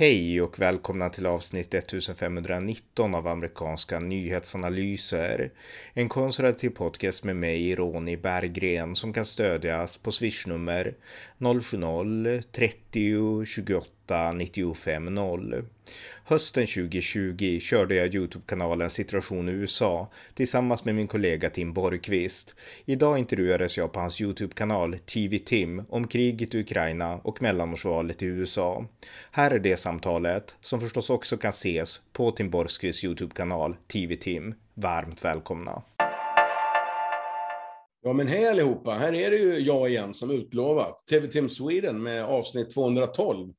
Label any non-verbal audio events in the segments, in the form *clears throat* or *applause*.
Hej och välkomna till avsnitt 1519 av amerikanska nyhetsanalyser. En konservativ podcast med mig, Ronny Berggren, som kan stödjas på swishnummer 070-30 28 95 0. Hösten 2020 körde jag Youtube-kanalen Situation i USA tillsammans med min kollega Tim Borgqvist. Idag intervjuades jag på hans Youtube-kanal TV Tim om kriget i Ukraina och mellanårsvalet i USA. Här är det samtalet, som förstås också kan ses på Tim Borgqvists Youtube-kanal TV Tim. Varmt välkomna! Ja men hej allihopa, här är det ju jag igen som utlovat. TV Tim Sweden med avsnitt 212.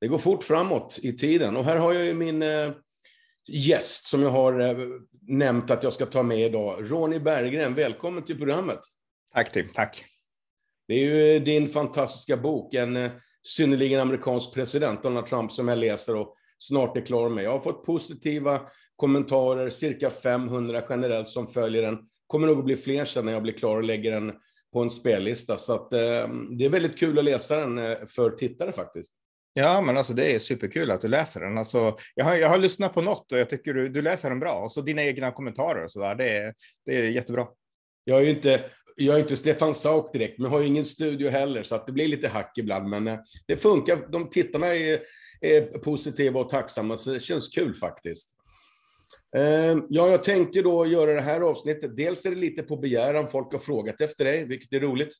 Det går fort framåt i tiden. Och här har jag ju min eh, gäst som jag har eh, nämnt att jag ska ta med idag. Ronny Berggren, välkommen till programmet. Tack Tim, tack. Det är ju din fantastiska bok, en eh, synnerligen amerikansk president, Donald Trump, som jag läser och snart är klar med. Jag har fått positiva kommentarer, cirka 500 generellt som följer den. Kommer nog att bli fler sen när jag blir klar och lägger den på en spellista. Så att, eh, det är väldigt kul att läsa den eh, för tittare faktiskt. Ja, men alltså det är superkul att du läser den. Alltså, jag, har, jag har lyssnat på något och jag tycker du, du läser den bra. Och så dina egna kommentarer och så där, det är, det är jättebra. Jag är ju inte, jag är inte Stefan Sauk direkt, men har ju ingen studio heller, så att det blir lite hack ibland. Men eh, det funkar. De tittarna är, är positiva och tacksamma, så det känns kul faktiskt. Ehm, ja, jag tänkte då göra det här avsnittet. Dels är det lite på begäran, folk har frågat efter dig, vilket är roligt.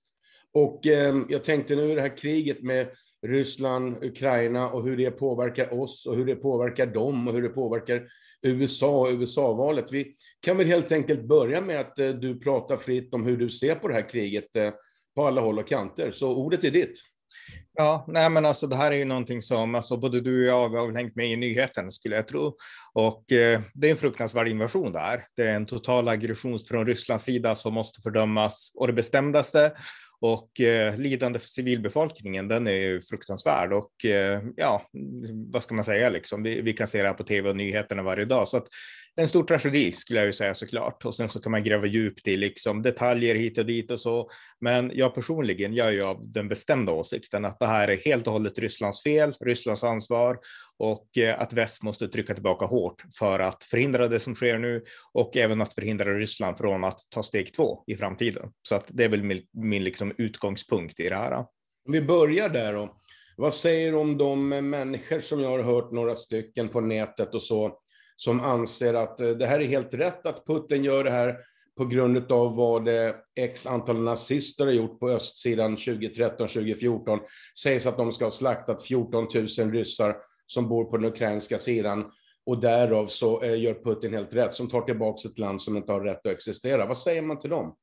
Och ehm, jag tänkte nu det här kriget med Ryssland, Ukraina och hur det påverkar oss och hur det påverkar dem och hur det påverkar USA och USA-valet. Vi kan väl helt enkelt börja med att eh, du pratar fritt om hur du ser på det här kriget eh, på alla håll och kanter. Så ordet är ditt. Ja, nej men alltså det här är ju någonting som alltså, både du och jag har hängt med i nyheten skulle jag tro. Och eh, det är en fruktansvärd invasion där. Det är en total aggression från Rysslands sida som måste fördömas och det bestämdaste. Och eh, lidande för civilbefolkningen, den är ju fruktansvärd. Och eh, ja, vad ska man säga liksom? Vi, vi, kan se det här på tv och nyheterna varje dag. Så att en stor tragedi skulle jag ju säga såklart. Och sen så kan man gräva djupt i liksom detaljer hit och dit och så. Men jag personligen, jag är ju av den bestämda åsikten att det här är helt och hållet Rysslands fel, Rysslands ansvar och eh, att väst måste trycka tillbaka hårt för att förhindra det som sker nu och även att förhindra Ryssland från att ta steg två i framtiden. Så att det är väl min, min liksom utgångspunkt i det här. Om vi börjar där då. Vad säger du om de människor som jag har hört några stycken på nätet och så, som anser att eh, det här är helt rätt att Putin gör det här på grund av vad eh, x antal nazister har gjort på östsidan 2013-2014. Sägs att de ska ha slaktat 14 000 ryssar som bor på den ukrainska sidan och därav så eh, gör Putin helt rätt, som tar tillbaka ett land som inte har rätt att existera. Vad säger man till dem?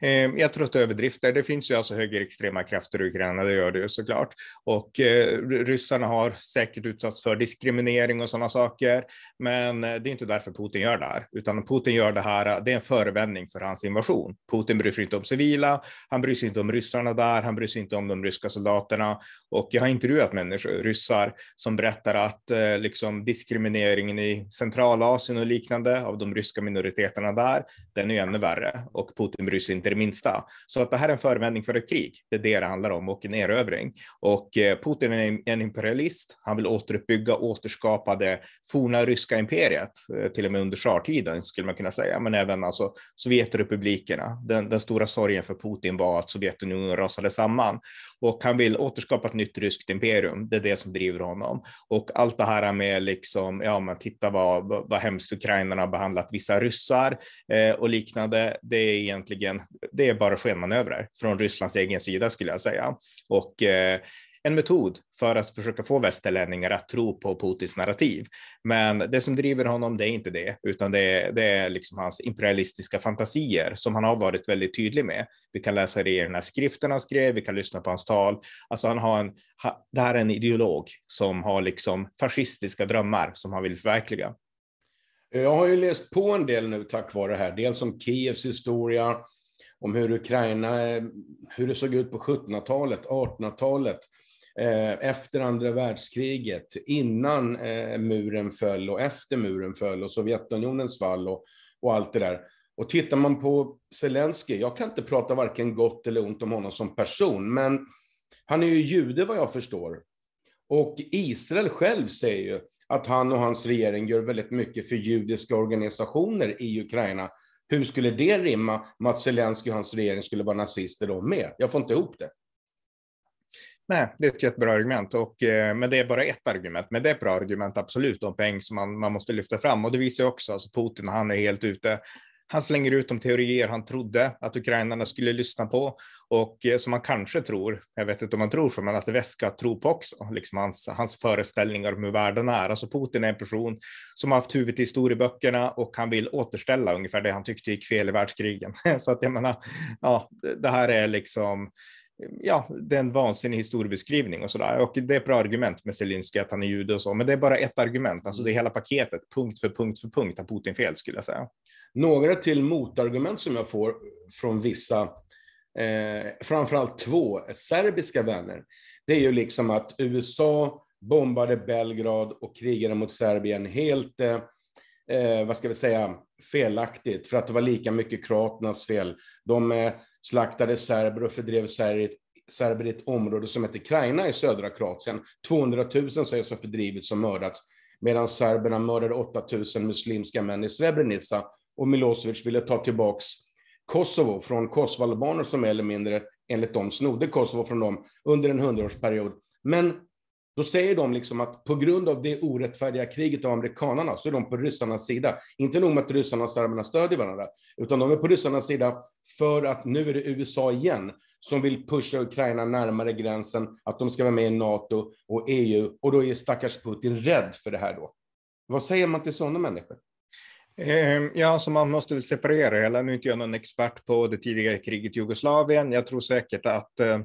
Eh, jag tror att det överdrifter. Det finns ju alltså högerextrema krafter i Ukraina, det gör det ju såklart. Och eh, ryssarna har säkert utsatts för diskriminering och sådana saker. Men eh, det är inte därför Putin gör det här, utan Putin gör det här, det är en förevändning för hans invasion. Putin bryr sig inte om civila, han bryr sig inte om ryssarna där, han bryr sig inte om de ryska soldaterna. Och jag har intervjuat människor, ryssar, som berättar att eh, liksom diskrimineringen i Centralasien och liknande av de ryska minoriteterna där, den är ännu värre. Och Putin bryr sig inte det minsta. Så att det här är en förevändning för ett krig. Det är det det handlar om och en erövring. Och eh, Putin är en imperialist. Han vill återuppbygga, återskapa det forna ryska imperiet, eh, till och med under tsartiden skulle man kunna säga, men även alltså Sovjetrepublikerna. Den, den stora sorgen för Putin var att Sovjetunionen rasade samman och han vill återskapa ett nytt ryskt imperium. Det är det som driver honom och allt det här med liksom, ja, men titta vad, vad hemskt ukrainarna har behandlat vissa ryssar eh, och liknande. Det är egentligen, det är bara skenmanövrer från Rysslands egen sida skulle jag säga. Och eh, en metod för att försöka få västerlänningar att tro på Putins narrativ. Men det som driver honom, det är inte det, utan det är, det är liksom hans imperialistiska fantasier som han har varit väldigt tydlig med. Vi kan läsa det i den här skriften han skrev, vi kan lyssna på hans tal. Alltså han har en, det här är en ideolog som har liksom fascistiska drömmar som han vill förverkliga. Jag har ju läst på en del nu tack vare det här, dels om Kievs historia, om hur Ukraina, eh, hur det såg ut på 1700-talet, 1800-talet, eh, efter andra världskriget, innan eh, muren föll och efter muren föll och Sovjetunionens fall och, och allt det där. Och tittar man på Zelensky, jag kan inte prata varken gott eller ont om honom som person, men han är ju jude vad jag förstår. Och Israel själv säger ju att han och hans regering gör väldigt mycket för judiska organisationer i Ukraina. Hur skulle det rimma med att Zelenskyj och hans regering skulle vara nazister de med? Jag får inte ihop det. Nej, det är ett jättebra argument, och, eh, men det är bara ett argument. Men det är ett bra argument, absolut, om poäng som man, man måste lyfta fram. Och det visar också, alltså Putin, han är helt ute. Han slänger ut de teorier han trodde att ukrainarna skulle lyssna på och eh, som man kanske tror, jag vet inte om man tror så, men att väst ska tro på också, liksom hans, hans föreställningar om hur världen är. Alltså Putin är en person som har haft huvudet i historieböckerna och han vill återställa ungefär det han tyckte gick fel i världskrigen. *laughs* så att jag menar, ja, det här är liksom ja, det är en vansinnig historiebeskrivning och sådär. Och det är ett bra argument med Zelenskyj att han är jude och så, men det är bara ett argument. Alltså det är hela paketet, punkt för punkt för punkt, har Putin fel skulle jag säga. Några till motargument som jag får från vissa, eh, framförallt två serbiska vänner, det är ju liksom att USA bombade Belgrad och krigade mot Serbien helt, eh, eh vad ska vi säga, felaktigt, för att det var lika mycket kroaternas fel. De eh, slaktade serber och fördrev serber, serber i ett område som heter Krajina i södra Kroatien. 200 000 sägs ha fördrivits och mördats, medan serberna mördade 8 000 muslimska män i Srebrenica och Milosevic ville ta tillbaks Kosovo från kosovoalbaner som mer eller mindre, enligt dem, snodde Kosovo från dem under en hundraårsperiod. Men då säger de liksom att på grund av det orättfärdiga kriget av amerikanarna så är de på ryssarnas sida. Inte nog med att ryssarna och serberna stödjer varandra, utan de är på ryssarnas sida för att nu är det USA igen som vill pusha Ukraina närmare gränsen, att de ska vara med i NATO och EU. Och då är stackars Putin rädd för det här då. Vad säger man till sådana människor? Ehm, ja, så man måste väl separera hela. Nu är inte jag någon expert på det tidigare kriget i Jugoslavien. Jag tror säkert att eh,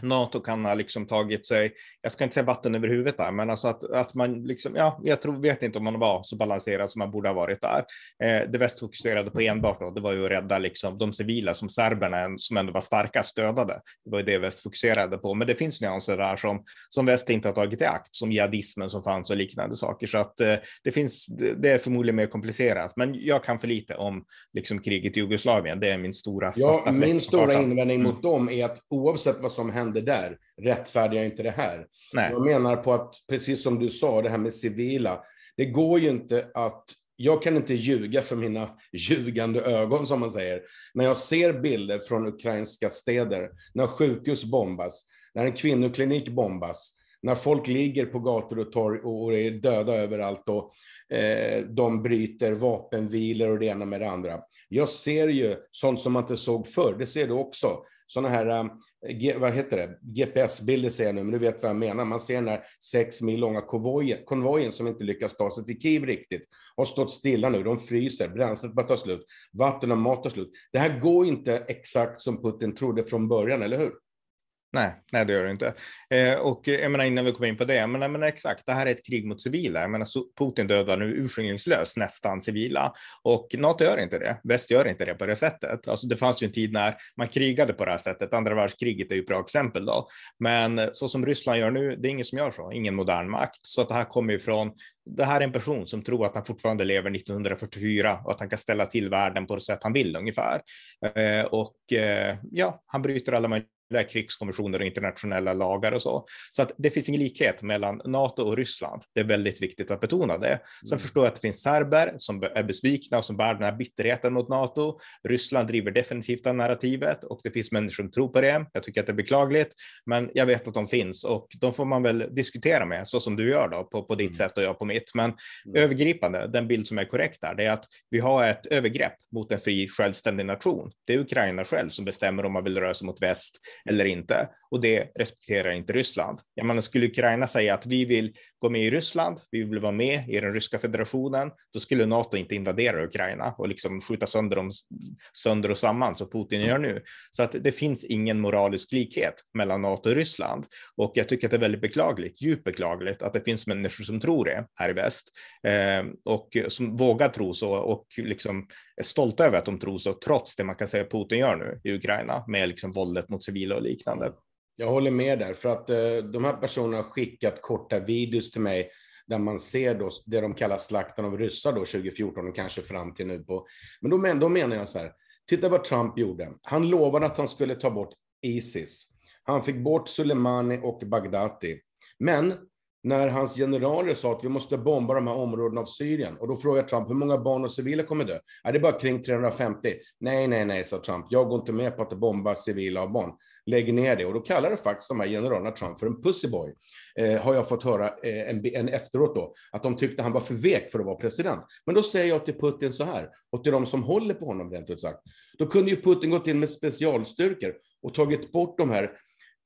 NATO kan ha liksom tagit sig, jag ska inte säga vatten över huvudet där, men alltså att, att man liksom, ja, jag tror, vet inte om man var så balanserad som man borde ha varit där. Eh, det väst fokuserade på enbart då, det var ju att rädda liksom de civila som serberna som ändå var starka stödade. Det var ju det väst fokuserade på, men det finns nyanser där som, som väst inte har tagit i akt, som jihadismen som fanns och liknande saker. Så att eh, det finns, det är förmodligen mer komplicerat, men jag kan för lite om liksom kriget i Jugoslavien. Det är min stora Ja, min stora invändning mm. mot dem är att oavsett vad som händer hände där rättfärdigar inte det här. Nej. Jag menar på att, precis som du sa, det här med civila, det går ju inte att jag kan inte ljuga för mina ljugande ögon, som man säger. När jag ser bilder från ukrainska städer, när sjukhus bombas, när en kvinnoklinik bombas, när folk ligger på gator och torg och är döda överallt och eh, de bryter vapenvilor och det ena med det andra. Jag ser ju sånt som man inte såg förr, det ser du också sådana här, eh, vad heter det, GPS-bilder säger jag nu, men du vet vad jag menar. Man ser den här sex mil långa konvojen, konvojen som inte lyckas ta sig till Kiev riktigt, har stått stilla nu, de fryser, bränslet börjar ta slut, vatten och mat tar slut. Det här går inte exakt som Putin trodde från början, eller hur? Nej, nej, det gör det inte. Eh, och jag menar, innan vi kommer in på det, men, jag menar, exakt, det här är ett krig mot civila. Jag menar, Putin dödar nu urskillningslöst nästan civila och NATO gör inte det. Väst gör inte det på det sättet. Alltså, det fanns ju en tid när man krigade på det här sättet. Andra världskriget är ju ett bra exempel då. Men så som Ryssland gör nu, det är ingen som gör så, ingen modern makt. Så att det här kommer ju från det här är en person som tror att han fortfarande lever 1944 och att han kan ställa till världen på det sätt han vill ungefär. Eh, och eh, ja, han bryter alla möjliga krigskonventioner och internationella lagar och så. Så att det finns ingen likhet mellan NATO och Ryssland. Det är väldigt viktigt att betona det. Sen mm. förstår jag att det finns serber som är besvikna och som bär den här bitterheten mot NATO. Ryssland driver definitivt det narrativet och det finns människor som tror på det. Jag tycker att det är beklagligt, men jag vet att de finns och de får man väl diskutera med så som du gör då på, på ditt mm. sätt och jag på mitt. Men mm. övergripande, den bild som är korrekt där, det är att vi har ett övergrepp mot en fri självständig nation. Det är Ukraina själv som bestämmer om man vill röra sig mot väst eller inte. Och det respekterar inte Ryssland. Jag menar, skulle Ukraina säga att vi vill gå med i Ryssland, vi vill vara med i den ryska federationen, då skulle NATO inte invadera Ukraina och liksom skjuta sönder dem sönder och samman som Putin gör nu. Så att det finns ingen moralisk likhet mellan NATO och Ryssland. Och jag tycker att det är väldigt beklagligt, djupt beklagligt, att det finns människor som tror det här i väst eh, och som vågar tro så och liksom är stolta över att de tror så, trots det man kan säga Putin gör nu i Ukraina med liksom våldet mot civila och liknande. Jag håller med där, för att eh, de här personerna har skickat korta videos till mig där man ser då det de kallar slakten av ryssar då 2014 och kanske fram till nu på. Men då, men, då menar jag så här, titta vad Trump gjorde. Han lovade att han skulle ta bort Isis. Han fick bort Soleimani och Bagdadi. Men när hans generaler sa att vi måste bomba de här områdena av Syrien. Och då frågade Trump, hur många barn och civila kommer dö? Är det är bara kring 350. Nej, nej, nej, sa Trump. Jag går inte med på att bomba civila och barn. Lägg ner det. Och då kallade faktiskt de här generalerna Trump för en pussyboy. Eh, har jag fått höra eh, en, en efteråt då, att de tyckte han var för vek för att vara president. Men då säger jag till Putin så här, och till de som håller på honom rent ut sagt. Då kunde ju Putin gått in med specialstyrkor och tagit bort de här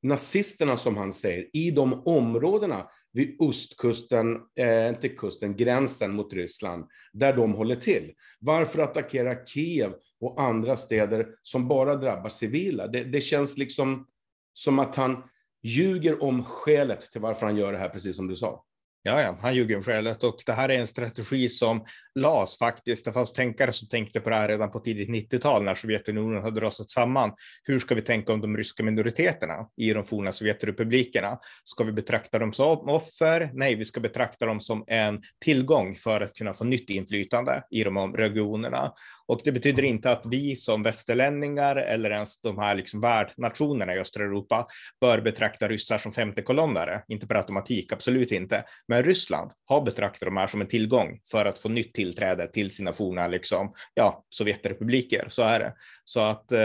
nazisterna, som han säger, i de områdena vid ostkusten, eh, inte kusten, gränsen mot Ryssland, där de håller till. Varför attackera Kiev och andra städer som bara drabbar civila? Det, det känns liksom som att han ljuger om skälet till varför han gör det här, precis som du sa. Ja, ja, han ljuger om skälet och det här är en strategi som LAS faktiskt. Det fanns tänkare som tänkte på det här redan på tidigt 90-tal när Sovjetunionen hade rasat samman. Hur ska vi tänka om de ryska minoriteterna i de forna Sovjetrepublikerna? Ska vi betrakta dem som offer? Nej, vi ska betrakta dem som en tillgång för att kunna få nytt inflytande i de regionerna. Och det betyder inte att vi som västerlänningar eller ens de här liksom värdnationerna i östra Europa bör betrakta ryssar som femte kolonnare. Inte per automatik, absolut inte. Men Ryssland har betraktat de här som en tillgång för att få nytt tillträde till sina forna liksom, ja, Sovjetrepubliker. Så är det. Så att eh,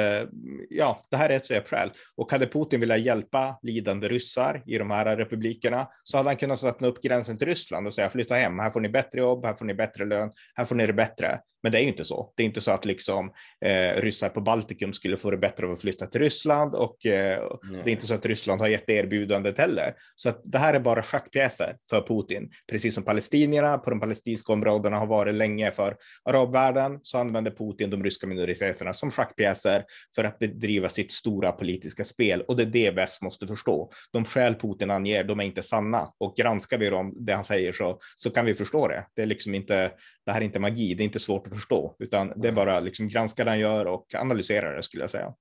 ja, det här är ett svepskäl. Och hade Putin velat hjälpa lidande ryssar i de här republikerna så hade han kunnat öppna upp gränsen till Ryssland och säga flytta hem. Här får ni bättre jobb, här får ni bättre lön, här får ni det bättre. Men det är ju inte så. Det är inte så att liksom, eh, ryssar på Baltikum skulle få det bättre av att flytta till Ryssland och eh, det är inte så att Ryssland har gett det erbjudandet heller. Så att det här är bara schackpjäser för Putin, precis som palestinierna på de palestinska områdena har varit länge för arabvärlden så använder Putin de ryska minoriteterna som schackpjäser för att bedriva sitt stora politiska spel och det är det väst måste förstå. De skäl Putin anger, de är inte sanna och granskar vi dem, det han säger så, så kan vi förstå det. Det är liksom inte, det här är inte magi, det är inte svårt att förstå, utan det är bara liksom granska det han gör och analysera det skulle jag säga.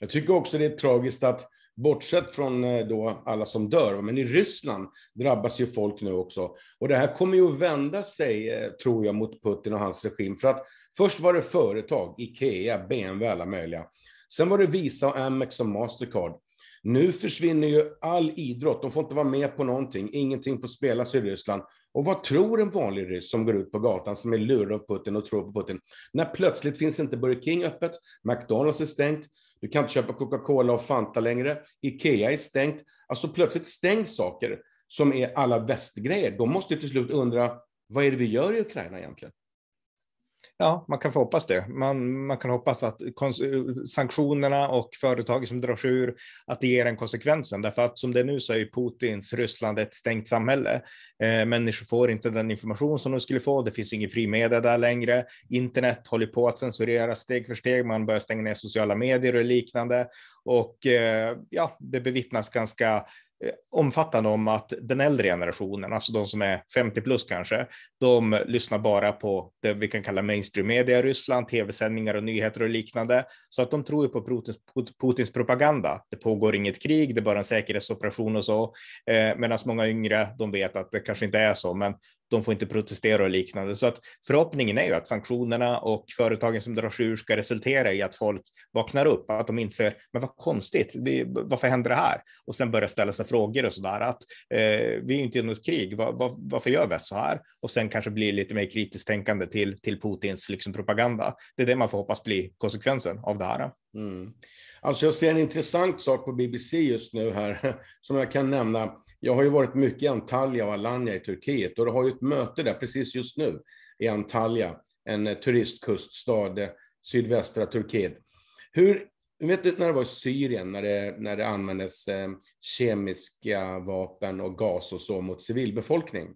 Jag tycker också det är tragiskt att bortsett från eh, då alla som dör, men i Ryssland drabbas ju folk nu också. Och det här kommer ju att vända sig, eh, tror jag, mot Putin och hans regim. För att först var det företag, Ikea, BMW, alla möjliga. Sen var det Visa, och Amex och Mastercard. Nu försvinner ju all idrott, de får inte vara med på någonting, ingenting får spelas i Ryssland. Och vad tror en vanlig ryss som går ut på gatan, som är lurad av Putin och tror på Putin, när plötsligt finns inte Burger King öppet, McDonalds är stängt, du kan inte köpa Coca-Cola och Fanta längre, Ikea är stängt. Alltså plötsligt stängs saker som är alla västgrejer. De måste till slut undra, vad är det vi gör i Ukraina egentligen? Ja, man kan få hoppas det. Man, man kan hoppas att sanktionerna och företag som drar sig ur, att det ger en konsekvensen. Därför att som det är nu så är ju Putins Ryssland ett stängt samhälle. Eh, människor får inte den information som de skulle få. Det finns ingen fri media där längre. Internet håller på att censureras steg för steg. Man börjar stänga ner sociala medier och liknande. Och eh, ja, det bevittnas ganska Eh, omfattande om att den äldre generationen, alltså de som är 50 plus kanske, de lyssnar bara på det vi kan kalla mainstream media i Ryssland, tv-sändningar och nyheter och liknande. Så att de tror ju på Putins, Putins propaganda. Det pågår inget krig, det är bara en säkerhetsoperation och så. Eh, Medan många yngre, de vet att det kanske inte är så, men de får inte protestera och liknande. Så att förhoppningen är ju att sanktionerna och företagen som drar sig ur ska resultera i att folk vaknar upp, att de inser, men vad konstigt, varför händer det här? Och sen börjar ställa sig frågor och sådär, att eh, vi är ju inte i något krig, var, var, varför gör väst så här? Och sen kanske blir lite mer kritiskt tänkande till, till Putins liksom, propaganda. Det är det man får hoppas blir konsekvensen av det här. Mm. Alltså jag ser en intressant sak på BBC just nu här, *laughs* som jag kan nämna. Jag har ju varit mycket i Antalya och Alanya i Turkiet och det har ju ett möte där precis just nu i Antalya, en eh, turistkuststad, eh, sydvästra Turkiet. Hur, vet du när det var i Syrien, när det, när det användes eh, kemiska vapen och gas och så mot civilbefolkning,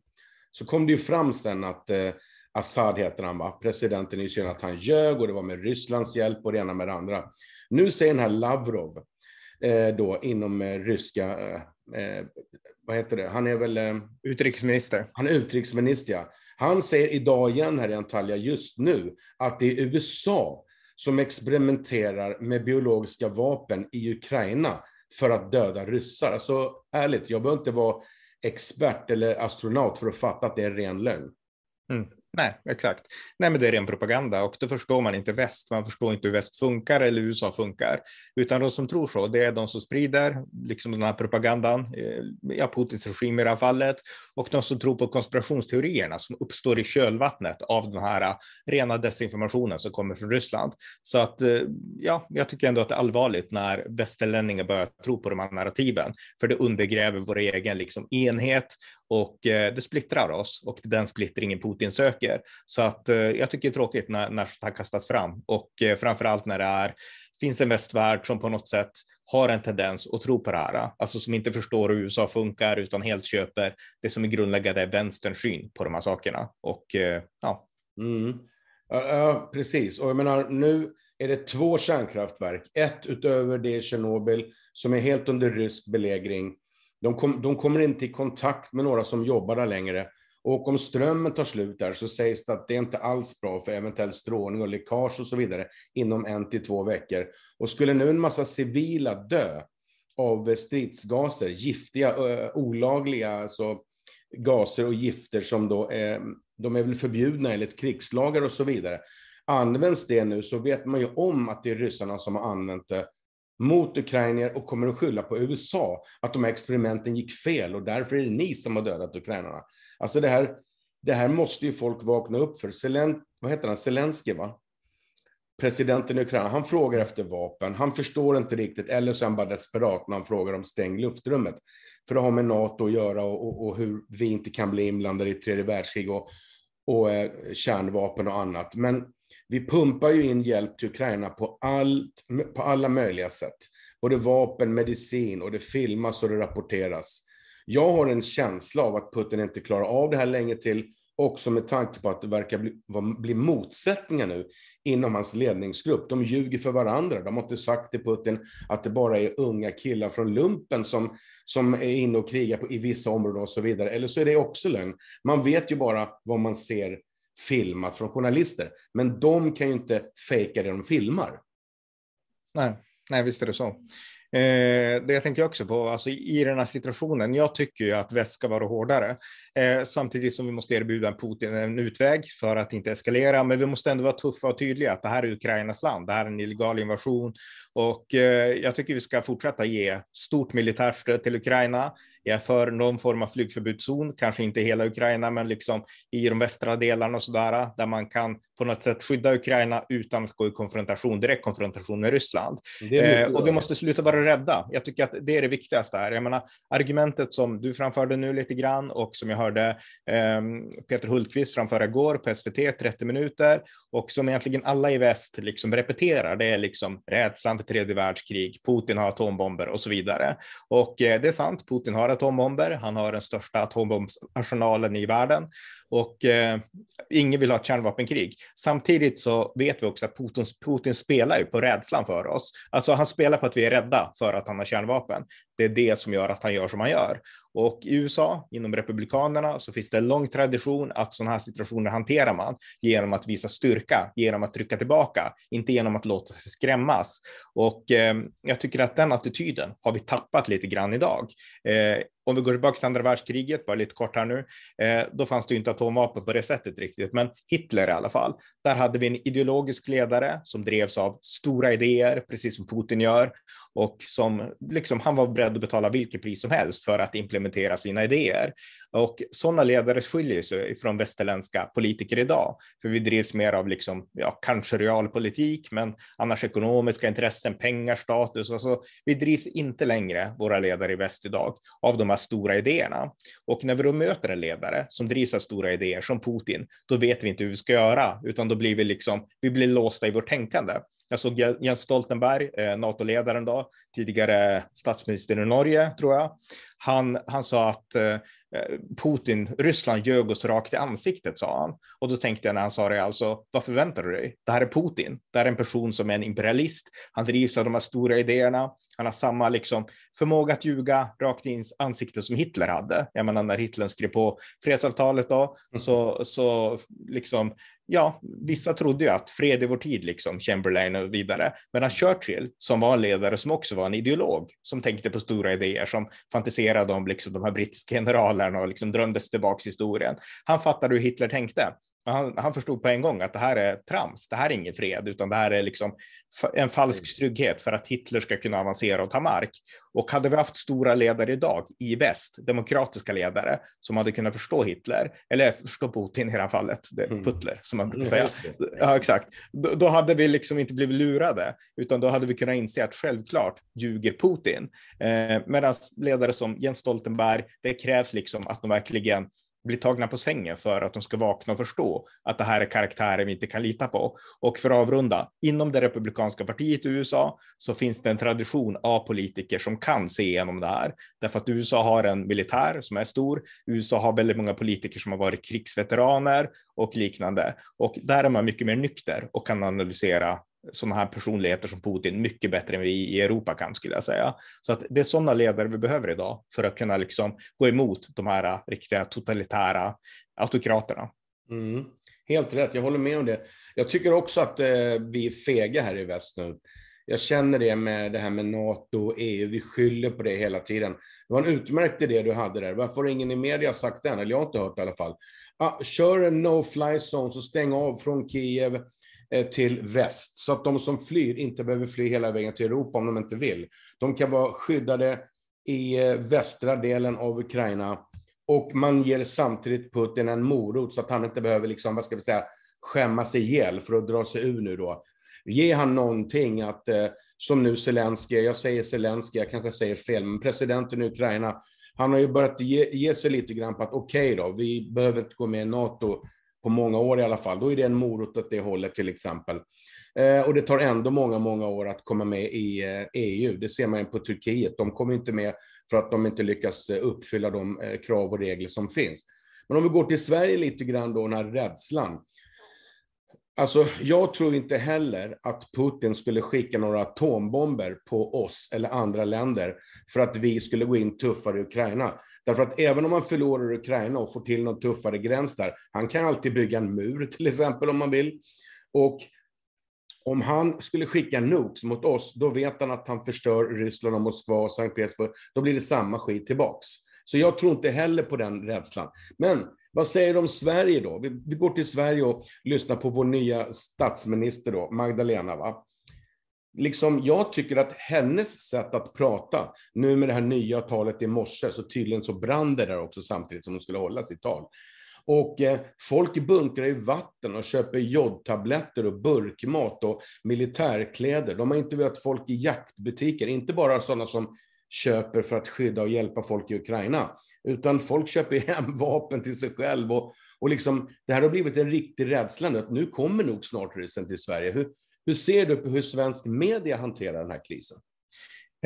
så kom det ju fram sen att eh, Assad heter han, va? presidenten i Syrien, att han ljög och det var med Rysslands hjälp och det ena med det andra. Nu säger den här Lavrov, eh, då inom eh, ryska, eh, eh, vad heter det, han är väl... Eh, utrikesminister. Han är utrikesminister, ja. Han säger idag igen här i Antalya, just nu, att det är USA som experimenterar med biologiska vapen i Ukraina för att döda ryssar. Alltså ärligt, jag behöver inte vara expert eller astronaut för att fatta att det är ren lögn. Mm. Nej, exakt. Nej, men det är ren propaganda och då förstår man inte väst. Man förstår inte hur väst funkar eller USA funkar, utan de som tror så, det är de som sprider liksom den här propagandan, eh, ja, Putins regim i det här fallet, och de som tror på konspirationsteorierna som uppstår i kölvattnet av den här eh, rena desinformationen som kommer från Ryssland. Så att, eh, ja, jag tycker ändå att det är allvarligt när västerlänningar börjar tro på de här narrativen, för det undergräver vår egen liksom, enhet och eh, det splittrar oss och den splittringen Putin söker. Så att eh, jag tycker det är tråkigt när, när sånt här kastas fram och eh, framför allt när det är finns en västvärld som på något sätt har en tendens att tro på det här, alltså som inte förstår hur USA funkar utan helt köper det som är grundläggande vänsterns syn på de här sakerna. Och ja. Mm. Ja, precis. Och jag menar, nu är det två kärnkraftverk, ett utöver det i Tjernobyl som är helt under rysk belägring. De, kom, de kommer inte i kontakt med några som jobbar där längre. Och om strömmen tar slut där så sägs det att det inte alls bra för eventuell strålning och läckage och så vidare inom en till två veckor. Och skulle nu en massa civila dö av stridsgaser, giftiga, olagliga alltså gaser och gifter som då är, de är väl förbjudna enligt krigslagar och så vidare. Används det nu så vet man ju om att det är ryssarna som har använt det mot ukrainier och kommer att skylla på USA, att de här experimenten gick fel och därför är det ni som har dödat ukrainarna. Alltså det här, det här måste ju folk vakna upp för. Selen, vad heter han? Zelenskyj, va? Presidenten i Ukraina, han frågar efter vapen. Han förstår inte riktigt, eller så är han bara desperat när han frågar om stäng luftrummet. För det har med NATO att göra och, och, och hur vi inte kan bli inblandade i tredje världskrig och, och eh, kärnvapen och annat. Men vi pumpar ju in hjälp till Ukraina på, allt, på alla möjliga sätt. Både vapen, medicin och det filmas och det rapporteras. Jag har en känsla av att Putin inte klarar av det här länge till, också med tanke på att det verkar bli, bli motsättningar nu inom hans ledningsgrupp. De ljuger för varandra. De har inte sagt till Putin att det bara är unga killar från lumpen som, som är inne och krigar på, i vissa områden och så vidare. Eller så är det också lögn. Man vet ju bara vad man ser filmat från journalister. Men de kan ju inte fejka det de filmar. Nej, nej visst är det så. Eh, det jag tänker också på, alltså i den här situationen, jag tycker ju att väst ska vara hårdare, eh, samtidigt som vi måste erbjuda Putin en utväg för att inte eskalera, men vi måste ändå vara tuffa och tydliga att det här är Ukrainas land, det här är en illegal invasion och eh, jag tycker vi ska fortsätta ge stort militärt stöd till Ukraina. Jag är för någon form av flygförbudszon, kanske inte hela Ukraina, men liksom i de västra delarna och sådär, där man kan på något sätt skydda Ukraina utan att gå i konfrontation, direkt konfrontation med Ryssland. Eh, och vi måste sluta vara rädda. Jag tycker att det är det viktigaste här. Jag menar, argumentet som du framförde nu lite grann och som jag hörde eh, Peter Hultqvist framföra igår på SVT, 30 minuter, och som egentligen alla i väst liksom repeterar, det är liksom rädslan för tredje världskrig, Putin har atombomber och så vidare. Och eh, det är sant, Putin har atombomber, han har den största atombombsarsenalen i världen och eh, ingen vill ha ett kärnvapenkrig. Samtidigt så vet vi också att Putin, Putin spelar ju på rädslan för oss. Alltså han spelar på att vi är rädda för att han har kärnvapen. Det är det som gör att han gör som han gör. Och i USA, inom Republikanerna, så finns det en lång tradition att sådana här situationer hanterar man genom att visa styrka, genom att trycka tillbaka, inte genom att låta sig skrämmas. Och eh, jag tycker att den attityden har vi tappat lite grann idag. Eh, om vi går tillbaka till andra världskriget, bara lite kort här nu, eh, då fanns det ju inte atomvapen på det sättet riktigt, men Hitler i alla fall. Där hade vi en ideologisk ledare som drevs av stora idéer, precis som Putin gör, och som liksom, han var beredd att betala vilket pris som helst för att implementera sina idéer. Och sådana ledare skiljer sig från västerländska politiker idag, för vi drivs mer av liksom, ja, kanske realpolitik, men annars ekonomiska intressen, pengar, status. Alltså, vi drivs inte längre, våra ledare i väst idag, av de här stora idéerna. Och när vi då möter en ledare som drivs av stora idéer, som Putin, då vet vi inte hur vi ska göra, utan då blir vi liksom, vi blir låsta i vårt tänkande. Jag såg Jens Stoltenberg, eh, NATO-ledaren då, tidigare statsminister i Norge, tror jag. Han, han sa att eh, Putin, Ryssland ljög oss rakt i ansiktet, sa han. Och då tänkte jag när han sa det, alltså, vad förväntar du dig? Det här är Putin. Det här är en person som är en imperialist. Han drivs av de här stora idéerna. Han har samma liksom, förmåga att ljuga rakt i ansiktet som Hitler hade. Jag menar, när Hitler skrev på fredsavtalet då, mm. så, så liksom, ja, vissa trodde ju att fred i vår tid, liksom, Chamberlain och vidare. Medan Churchill, som var en ledare som också var en ideolog, som tänkte på stora idéer, som fantiserade om liksom, de här brittiska generalerna och liksom drömde sig tillbaka i historien. Han fattade hur Hitler tänkte. Han, han, förstod på en gång att det här är trams, det här är ingen fred, utan det här är liksom en falsk trygghet för att Hitler ska kunna avancera och ta mark. Och hade vi haft stora ledare idag i väst, demokratiska ledare, som hade kunnat förstå Hitler, eller förstå Putin i det här fallet, det mm. Putler som man brukar säga. Ja, exakt. Då, då, hade vi liksom inte blivit lurade, utan då hade vi kunnat inse att självklart ljuger Putin. Eh, Medan ledare som Jens Stoltenberg, det krävs liksom att de verkligen blir tagna på sängen för att de ska vakna och förstå att det här är karaktärer vi inte kan lita på. Och för att avrunda, inom det republikanska partiet i USA så finns det en tradition av politiker som kan se igenom det här. Därför att USA har en militär som är stor. USA har väldigt många politiker som har varit krigsveteraner och liknande. Och där är man mycket mer nykter och kan analysera sådana här personligheter som Putin mycket bättre än vi i Europa kan, skulle jag säga. Så att det är sådana ledare vi behöver idag för att kunna liksom gå emot de här riktiga totalitära autokraterna. Mm. Helt rätt, jag håller med om det. Jag tycker också att eh, vi är fega här i väst nu. Jag känner det med det här med NATO och EU, vi skyller på det hela tiden. Det var en utmärkt idé du hade där. Varför har ingen i media sagt den? Eller jag har inte hört det i alla fall. Ah, kör en no-fly zone, så stäng av från Kiev, Eh, till väst, så att de som flyr inte behöver fly hela vägen till Europa om de inte vill. De kan vara skyddade i eh, västra delen av Ukraina och man ger samtidigt Putin en morot så att han inte behöver, liksom, vad ska vi säga, skämma sig ihjäl för att dra sig ur nu då. Ge han någonting att, eh, som nu Zelenskyj, jag säger Zelenskyj, jag kanske säger fel, men presidenten i Ukraina, han har ju börjat ge, ge sig lite grann på att okej okay då, vi behöver inte gå med i NATO, på många år i alla fall. Då är det en morot åt det hållet till exempel. Eh, och det tar ändå många, många år att komma med i eh, EU. Det ser man på Turkiet. De kommer inte med för att de inte lyckas eh, uppfylla de eh, krav och regler som finns. Men om vi går till Sverige lite grann då, den här rädslan. Alltså, jag tror inte heller att Putin skulle skicka några atombomber på oss eller andra länder för att vi skulle gå in tuffare i Ukraina. Därför att även om man förlorar Ukraina och får till någon tuffare gräns där, han kan alltid bygga en mur *laughs* till exempel om man vill. Och om han skulle skicka nukes mot oss, då vet han att han förstör Ryssland och Moskva och Sankt Petersburg. Då blir det samma skit tillbaks. Så jag tror inte heller på den rädslan. Men vad säger du om Sverige då? Vi, vi, går till Sverige och lyssnar på vår nya statsminister då, Magdalena. Va? Liksom, jag tycker att hennes sätt att prata, nu med det här nya talet i morse, så tydligen så brann det där också samtidigt som hon skulle hålla sitt tal. Och eh, folk bunkrar i vatten och köper jodtabletter och burkmat och militärkläder. De har intervjuat folk i jaktbutiker, inte bara sådana som köper för att skydda och hjälpa folk i Ukraina, utan folk köper *laughs* hem vapen till sig själv. Och, och liksom, det här har blivit en riktig rädsla nu, att nu kommer nog snart ryssen till Sverige. Hur, hur ser du på hur svensk media hanterar den här krisen?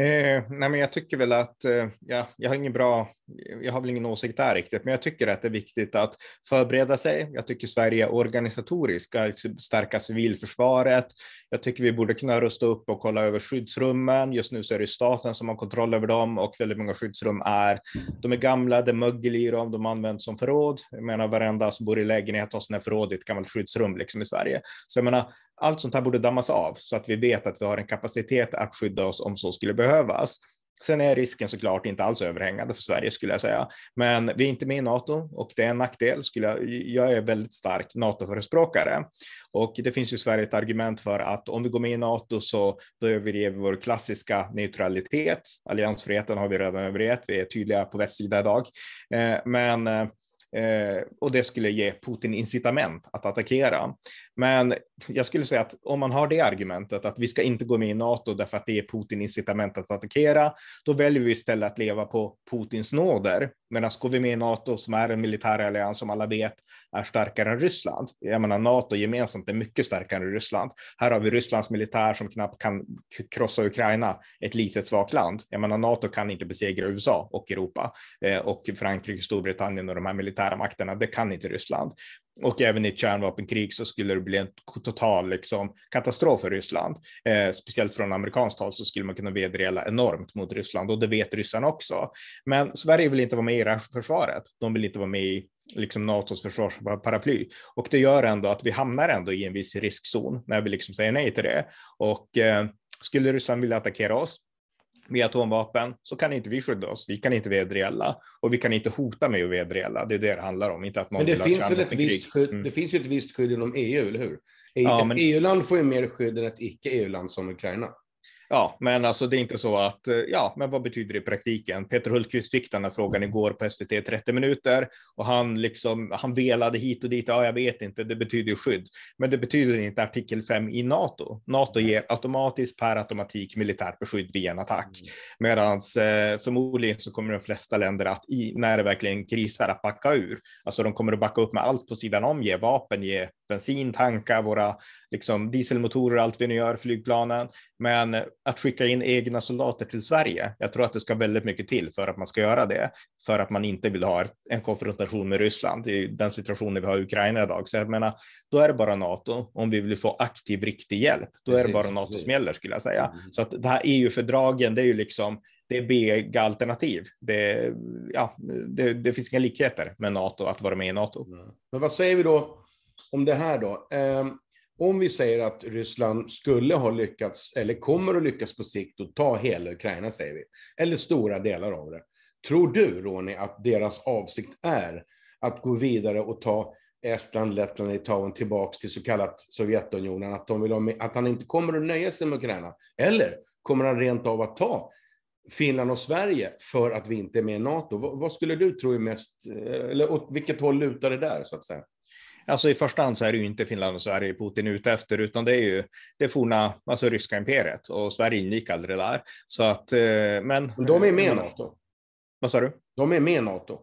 Eh, nej, men jag tycker väl att, eh, ja, jag har ingen bra, jag har väl ingen åsikt där riktigt, men jag tycker att det är viktigt att förbereda sig. Jag tycker Sverige organisatoriskt alltså ska stärka civilförsvaret. Jag tycker vi borde kunna rusta upp och kolla över skyddsrummen. Just nu så är det staten som har kontroll över dem och väldigt många skyddsrum är, de är gamla, det är mögel i dem, de används som förråd. Jag menar varenda som bor i lägenhet har sina förråd i ett gammalt skyddsrum liksom i Sverige. Så jag menar, allt sånt här borde dammas av så att vi vet att vi har en kapacitet att skydda oss om så skulle behövas. Sen är risken såklart inte alls överhängande för Sverige skulle jag säga. Men vi är inte med i NATO och det är en nackdel. Skulle jag, jag är väldigt stark NATO-förespråkare och det finns ju i Sverige ett argument för att om vi går med i NATO så då överger vi vår klassiska neutralitet. Alliansfriheten har vi redan övergett. Vi är tydliga på västsida idag. Eh, men Eh, eh och det skulle ge Putin incitament att attackera. Men jag skulle säga att om man har det argumentet att vi ska inte gå med i NATO därför att det är Putin incitament att attackera, då väljer vi istället att leva på Putins nåder. Medan går vi med i NATO som är en militär allians som alla vet är starkare än Ryssland. Jag menar NATO gemensamt är mycket starkare än Ryssland. Här har vi Rysslands militär som knappt kan krossa Ukraina, ett litet svagt land. Jag menar NATO kan inte besegra USA och Europa eh, och Frankrike, Storbritannien och de här militära makterna. Det kan inte Ryssland. Och även i ett kärnvapenkrig så skulle det bli en total liksom, katastrof för Ryssland. Eh, speciellt från amerikanskt håll så skulle man kunna vedergälla enormt mot Ryssland och det vet ryssarna också. Men Sverige vill inte vara med i det här försvaret. De vill inte vara med i liksom NATOs försvarsparaply. Och det gör ändå att vi hamnar ändå i en viss riskzon när vi liksom säger nej till det. Och eh, skulle Ryssland vilja attackera oss, med atomvapen så kan inte vi skydda oss. Vi kan inte vedergälla och vi kan inte hota med att vedergälla. Det är det det handlar om, inte att någon Men det finns väl ett visst skydd. Mm. Det finns ju ett visst skydd inom EU, eller hur? Ja, ett men... EU-land får ju mer skydd än ett icke-EU-land som Ukraina. Ja, men alltså det är inte så att, eh, ja, men vad betyder det i praktiken? Peter Hultqvist fick den här frågan igår på SVT 30 minuter och han liksom, han velade hit och dit. Ja, jag vet inte, det betyder ju skydd, men det betyder inte artikel 5 i NATO. NATO ger automatiskt per automatik militärt beskydd vid en attack, mm. medan eh, förmodligen så kommer de flesta länder att i, när det verkligen krisar att backa ur. Alltså de kommer att backa upp med allt på sidan om, ge vapen, ge bensin, tanka våra liksom, dieselmotorer, allt vi nu gör, flygplanen. Men att skicka in egna soldater till Sverige, jag tror att det ska väldigt mycket till för att man ska göra det, för att man inte vill ha en konfrontation med Ryssland i den situationen vi har i Ukraina idag. Så jag menar, då är det bara NATO, om vi vill få aktiv, riktig hjälp, då är det bara NATO som gäller skulle jag säga. Mm. Så att det här EU-fördragen, det är ju liksom det är B-alternativ. Det, ja, det, det, finns inga likheter med NATO, att vara med i NATO. Men vad säger vi då om det här då? Ehm, om vi säger att Ryssland skulle ha lyckats, eller kommer att lyckas på sikt, att ta hela Ukraina, säger vi, eller stora delar av det. Tror du, Ronny, att deras avsikt är att gå vidare och ta Estland, Lettland, Litauen tillbaks till så kallat Sovjetunionen, att, de vill ha med, att han inte kommer att nöja sig med Ukraina? Eller kommer han rent av att ta Finland och Sverige för att vi inte är med i NATO? Vad, vad skulle du tro är mest, eh, eller åt vilket håll lutar det där, så att säga? Alltså i första hand så är det ju inte Finland och Sverige Putin ute efter, utan det är ju det forna, alltså ryska imperiet och Sverige ingick aldrig där. Så att, eh, men. De är med i NATO. Vad sa du? De är med i NATO.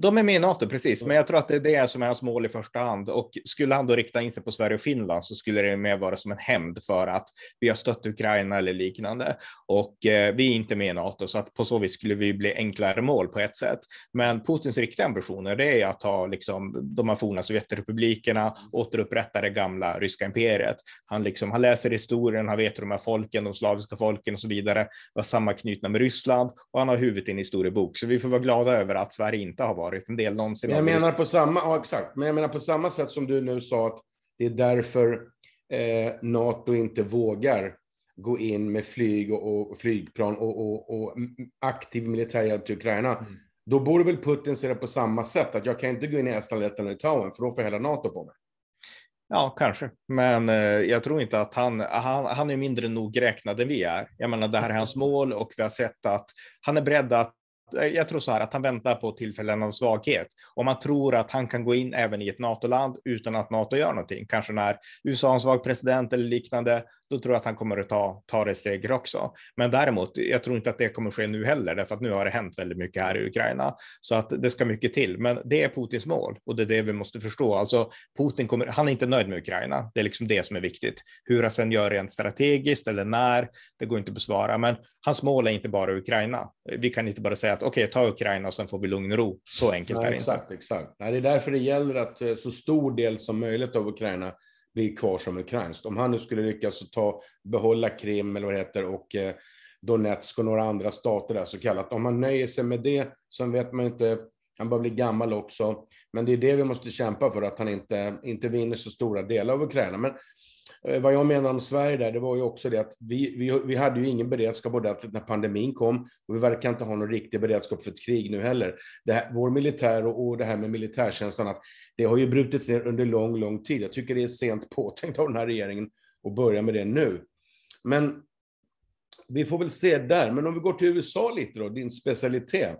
De är med i NATO, precis, men jag tror att det är det som är hans mål i första hand. Och skulle han då rikta in sig på Sverige och Finland så skulle det mer vara som en hämnd för att vi har stött Ukraina eller liknande. Och eh, vi är inte med i NATO, så att på så vis skulle vi bli enklare mål på ett sätt. Men Putins riktiga ambitioner, det är att ta liksom, de här forna Sovjetrepublikerna, återupprätta det gamla ryska imperiet. Han, liksom, han läser historien, han vet hur de här folken, de slaviska folken och så vidare var sammanknutna med Ryssland och han har huvudet i en historiebok. Så vi får vara glada över att Sverige inte har varit varit en del någonsin. jag menar på samma, ja, exakt, men jag menar på samma sätt som du nu sa att det är därför eh, NATO inte vågar gå in med flyg och, och flygplan och, och, och, aktiv militärhjälp till Ukraina. Mm. Då borde väl Putin se det på samma sätt, att jag kan inte gå in i Estland, Lettland och Litauen, för då får hela NATO på mig. Ja, kanske, men eh, jag tror inte att han, han, han är mindre nogräknad än vi är. Jag menar, det här är hans mål och vi har sett att han är beredd att Eh, jag tror så här att han väntar på tillfällen av svaghet. Om man tror att han kan gå in även i ett NATO-land utan att NATO gör någonting, kanske när USA har en svag president eller liknande, då tror jag att han kommer att ta, ta det steget också. Men däremot, jag tror inte att det kommer att ske nu heller, därför att nu har det hänt väldigt mycket här i Ukraina, så att det ska mycket till. Men det är Putins mål och det är det vi måste förstå. Alltså, Putin kommer, han är inte nöjd med Ukraina. Det är liksom det som är viktigt. Hur han sen gör rent strategiskt eller när, det går inte att besvara. Men hans mål är inte bara Ukraina. Vi kan inte bara säga att okej, okay, ta Ukraina och sen får vi lugn och ro. Så enkelt Nej, är det exakt, inte. Exakt. Nej, det är därför det gäller att eh, så stor del som möjligt av Ukraina blir kvar som ukrainskt. Om han nu skulle lyckas ta, behålla Krim eller vad det heter och eh, Donetsk och några andra stater där så kallat. Om man nöjer sig med det, så vet man inte, han börjar bli gammal också, men det är det vi måste kämpa för, att han inte, inte vinner så stora delar av Ukraina. Men eh, vad jag menar om Sverige där, det var ju också det att vi, vi, vi hade ju ingen beredskap ordentligt när pandemin kom och vi verkar inte ha någon riktig beredskap för ett krig nu heller. Det här, vår militär och, och det här med militärtjänsten, att det har ju brutits ner under lång, lång tid. Jag tycker det är sent påtänkt av den här regeringen att börja med det nu. Men vi får väl se där. Men om vi går till USA lite då, din specialitet.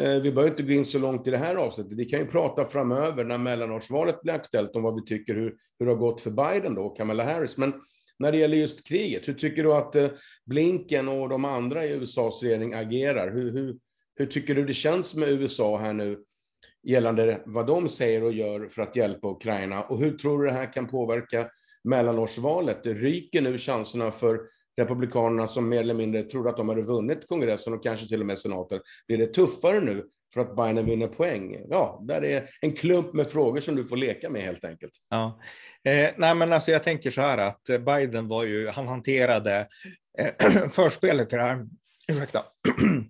Eh, vi behöver inte gå in så långt i det här avsnittet. Vi kan ju prata framöver när mellanårsvalet blir aktuellt om vad vi tycker hur, hur det har gått för Biden då och Kamala Harris. Men när det gäller just kriget, hur tycker du att eh, Blinken och de andra i USAs regering agerar? Hur, hur, hur tycker du det känns med USA här nu gällande vad de säger och gör för att hjälpa Ukraina? Och hur tror du det här kan påverka mellanårsvalet? Det ryker nu chanserna för Republikanerna som mer eller mindre trodde att de hade vunnit kongressen och kanske till och med senaten. Blir det tuffare nu för att Biden vinner poäng? Ja, där är en klump med frågor som du får leka med helt enkelt. Ja. Eh, nej, men alltså jag tänker så här att eh, Biden var ju, han hanterade eh, *clears throat* förspelet till det här, ursäkta,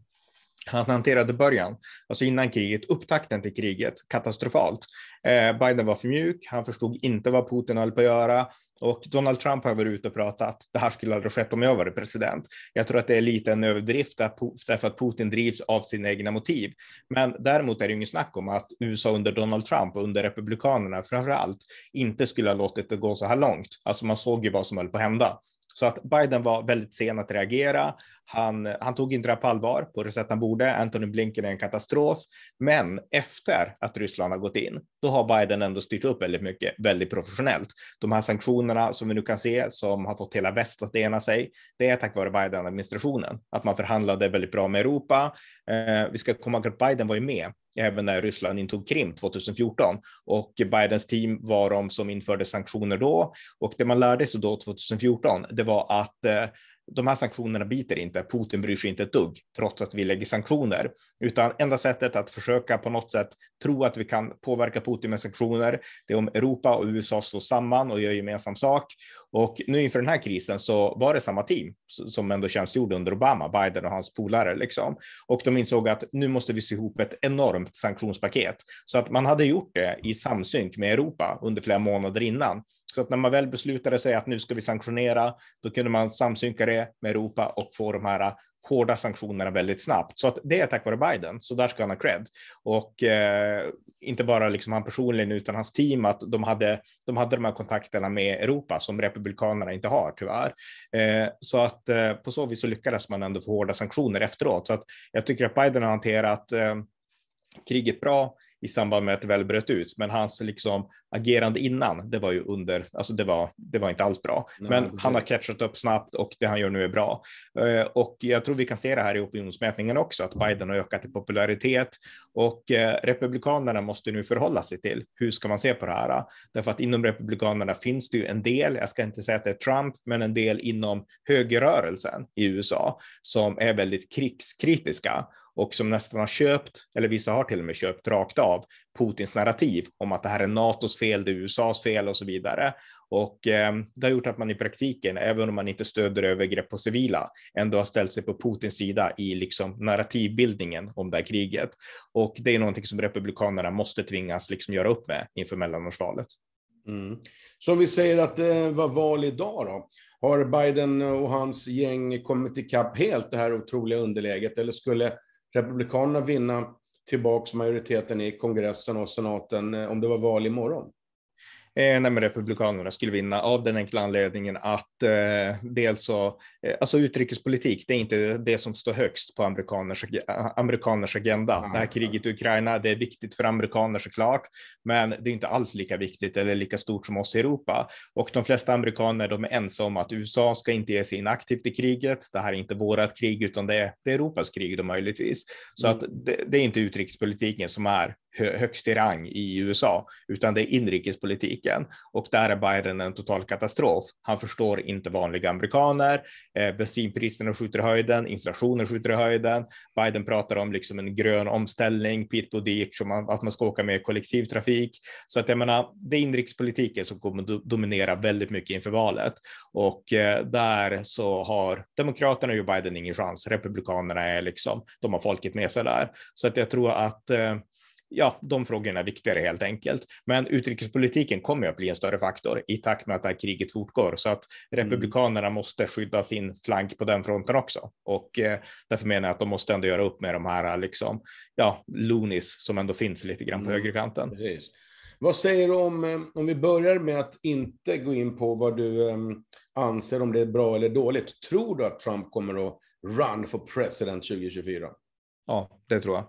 *clears throat* han hanterade början, alltså innan kriget, upptakten till kriget, katastrofalt. Eh, Biden var för mjuk, han förstod inte vad Putin höll på att göra och Donald Trump har varit ute och pratat att det här skulle aldrig skett om jag varit president. Jag tror att det är lite en överdrift därför att Putin drivs av sina egna motiv. Men däremot är det inget snack om att USA under Donald Trump och under Republikanerna framför allt inte skulle ha låtit det gå så här långt. Alltså man såg ju vad som höll på att hända. Så att Biden var väldigt sen att reagera. Han, han tog inte det på allvar på det sätt han borde. Anthony Blinken är en katastrof. Men efter att Ryssland har gått in, då har Biden ändå styrt upp väldigt mycket, väldigt professionellt. De här sanktionerna som vi nu kan se, som har fått hela väst att ena sig, det är tack vare Biden-administrationen. Att man förhandlade väldigt bra med Europa. Eh, vi ska komma ihåg att Biden var ju med även när Ryssland intog Krim 2014 och Bidens team var de som införde sanktioner då. Och det man lärde sig då 2014, det var att eh, de här sanktionerna biter inte. Putin bryr sig inte ett dugg, trots att vi lägger sanktioner. Utan enda sättet att försöka på något sätt tro att vi kan påverka Putin med sanktioner, det är om Europa och USA står samman och gör gemensam sak. Och nu inför den här krisen så var det samma team som ändå tjänstgjorde under Obama, Biden och hans polare liksom. Och de insåg att nu måste vi sy ihop ett enormt sanktionspaket. Så att man hade gjort det i samsynk med Europa under flera månader innan. Så att när man väl beslutade sig att nu ska vi sanktionera, då kunde man samsynka det med Europa och få de här äh, hårda sanktionerna väldigt snabbt. Så att det är tack vare Biden, så där ska han ha cred. Och eh, inte bara liksom han personligen utan hans team, att de hade, de hade de här kontakterna med Europa som republikanerna inte har tyvärr. Eh, så att eh, på så vis så lyckades man ändå få hårda sanktioner efteråt. Så att jag tycker att Biden har hanterat eh, kriget bra i samband med att det väl bröt ut. Men hans liksom agerande innan, det var ju under, alltså det var, det var inte alls bra. Nej, men han har catchat upp snabbt och det han gör nu är bra. Eh, och jag tror vi kan se det här i opinionsmätningen också, att Biden har ökat i popularitet och eh, republikanerna måste nu förhålla sig till hur ska man se på det här? Därför att inom republikanerna finns det ju en del, jag ska inte säga att det är Trump, men en del inom högerrörelsen i USA som är väldigt krigskritiska och som nästan har köpt, eller vissa har till och med köpt rakt av, Putins narrativ om att det här är NATOs fel, det är USAs fel och så vidare. Och eh, det har gjort att man i praktiken, även om man inte stöder övergrepp på civila, ändå har ställt sig på Putins sida i liksom narrativbildningen om det här kriget. Och det är någonting som republikanerna måste tvingas liksom göra upp med inför mellanårsvalet. Mm. Så om vi säger att det var val idag då, har Biden och hans gäng kommit ikapp helt det här otroliga underläget eller skulle Republikanerna vinna tillbaks majoriteten i kongressen och senaten eh, om det var val imorgon? Eh, nej, Republikanerna skulle vinna av den enkla anledningen att eh, dels så, eh, alltså utrikespolitik, det är inte det som står högst på amerikaners, amerikaners agenda. Mm. Det här kriget i Ukraina, det är viktigt för amerikaner såklart, men det är inte alls lika viktigt eller lika stort som oss i Europa. Och de flesta amerikaner, de är ensamma om att USA ska inte ge sig in aktivt i kriget. Det här är inte vårat krig, utan det är, det är Europas krig då möjligtvis. Så mm. att det, det är inte utrikespolitiken som är högst i rang i USA, utan det är inrikespolitiken. Och där är Biden en total katastrof. Han förstår inte vanliga amerikaner. Eh, bensinpriserna skjuter i höjden, inflationen skjuter i höjden. Biden pratar om liksom en grön omställning, Pete Buttigieg, att man ska åka med kollektivtrafik. Så att jag menar, det är inrikespolitiken som kommer dominera väldigt mycket inför valet. Och eh, där så har Demokraterna och Biden ingen chans. Republikanerna är liksom, de har folket med sig där. Så att jag tror att eh, ja, de frågorna är viktigare helt enkelt. Men utrikespolitiken kommer att bli en större faktor i takt med att det här kriget fortgår, så att republikanerna mm. måste skydda sin flank på den fronten också. Och eh, därför menar jag att de måste ändå göra upp med de här, liksom, ja, loonies som ändå finns lite grann på mm. högerkanten. Precis. Vad säger du om, eh, om vi börjar med att inte gå in på vad du um, anser om det är bra eller dåligt. Tror du att Trump kommer att run for president 2024? Ja, det tror jag.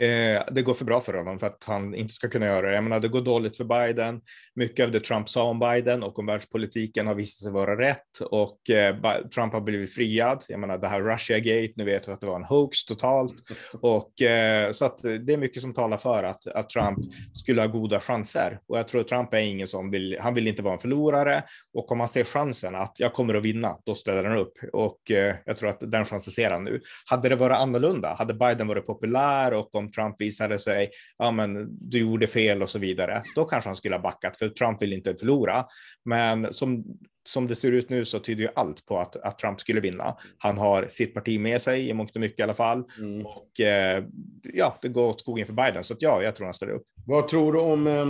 Eh, det går för bra för honom för att han inte ska kunna göra det. Jag menar, det går dåligt för Biden. Mycket av det Trump sa om Biden och om världspolitiken har visat sig vara rätt och eh, Trump har blivit friad. Jag menar, det här Russia Gate, nu vet vi att det var en hoax totalt och eh, så att det är mycket som talar för att, att Trump skulle ha goda chanser och jag tror att Trump är ingen som vill. Han vill inte vara en förlorare och om han ser chansen att jag kommer att vinna, då ställer han upp och eh, jag tror att den chansen ser han nu. Hade det varit annorlunda, hade Biden varit på populär och om Trump visade sig, ja men du gjorde fel och så vidare, då kanske han skulle ha backat för Trump vill inte förlora. Men som, som det ser ut nu så tyder ju allt på att, att Trump skulle vinna. Han har sitt parti med sig i mångt och mycket i alla fall. Mm. Och eh, ja, det går åt skogen för Biden, så att ja, jag tror han ställer upp. Vad tror du om eh,